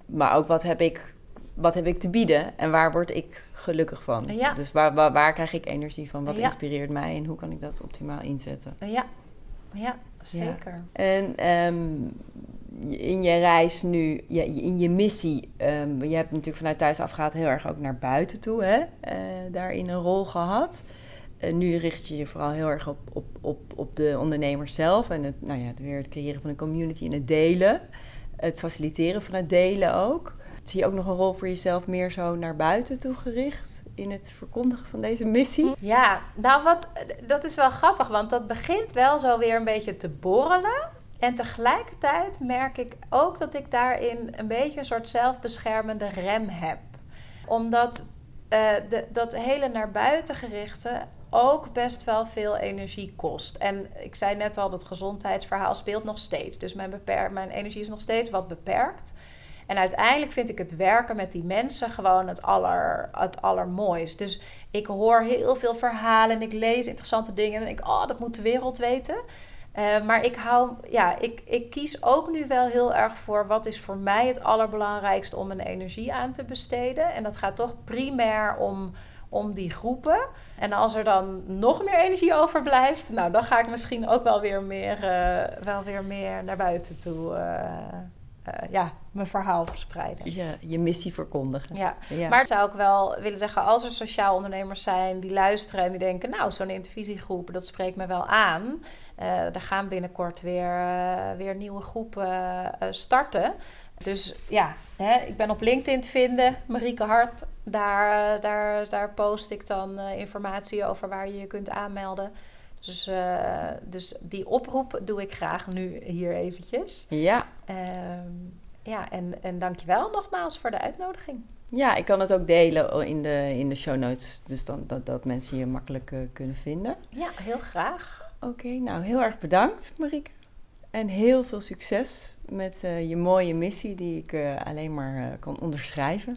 maar ook wat heb, ik, wat heb ik te bieden en waar word ik gelukkig van? Ja. Dus waar, waar, waar, krijg ik energie van? Wat ja. inspireert mij en hoe kan ik dat optimaal inzetten? Ja, ja zeker. En um, in je reis nu, in je missie, um, je hebt natuurlijk vanuit thuis afgehaald heel erg ook naar buiten toe, hè? Uh, daarin een rol gehad. Uh, nu richt je je vooral heel erg op, op, op, op de ondernemer zelf en het, nou ja, weer het creëren van een community en het delen het faciliteren van het delen ook. Zie je ook nog een rol voor jezelf meer zo naar buiten toe gericht in het verkondigen van deze missie? Ja, nou wat, dat is wel grappig, want dat begint wel zo weer een beetje te borrelen. En tegelijkertijd merk ik ook dat ik daarin een beetje een soort zelfbeschermende rem heb. Omdat uh, de, dat hele naar buiten gerichte ook best wel veel energie kost. En ik zei net al, dat gezondheidsverhaal speelt nog steeds. Dus mijn, mijn energie is nog steeds wat beperkt. En uiteindelijk vind ik het werken met die mensen gewoon het, aller, het allermooist. Dus ik hoor heel veel verhalen en ik lees interessante dingen. En denk ik, oh, dat moet de wereld weten. Uh, maar ik hou, ja, ik, ik kies ook nu wel heel erg voor wat is voor mij het allerbelangrijkste om mijn energie aan te besteden. En dat gaat toch primair om om die groepen. En als er dan nog meer energie overblijft, nou, dan ga ik misschien ook wel weer meer, uh, wel weer meer naar buiten toe. Uh, uh, ja, mijn verhaal verspreiden. Ja, je missie verkondigen. Ja. ja. maar zou ik wel willen zeggen, als er sociaal ondernemers zijn die luisteren en die denken, nou, zo'n intervisiegroep, dat spreekt me wel aan. er gaan binnenkort weer, weer nieuwe groepen starten. Dus ja, hè, ik ben op LinkedIn te vinden, Marieke Hart. Daar, eh, daar, daar post ik dan uh, informatie over waar je je kunt aanmelden. Dus, uh, dus die oproep doe ik graag nu hier eventjes. Ja. Uh, ja, en, en dankjewel nogmaals voor de uitnodiging. Ja, ik kan het ook delen in de, in de show notes. Dus dan, dat, dat mensen je makkelijk uh, kunnen vinden. Ja, heel graag. Oké, okay, nou heel erg bedankt Marieke. En heel veel succes met uh, je mooie missie die ik alleen maar kan onderschrijven.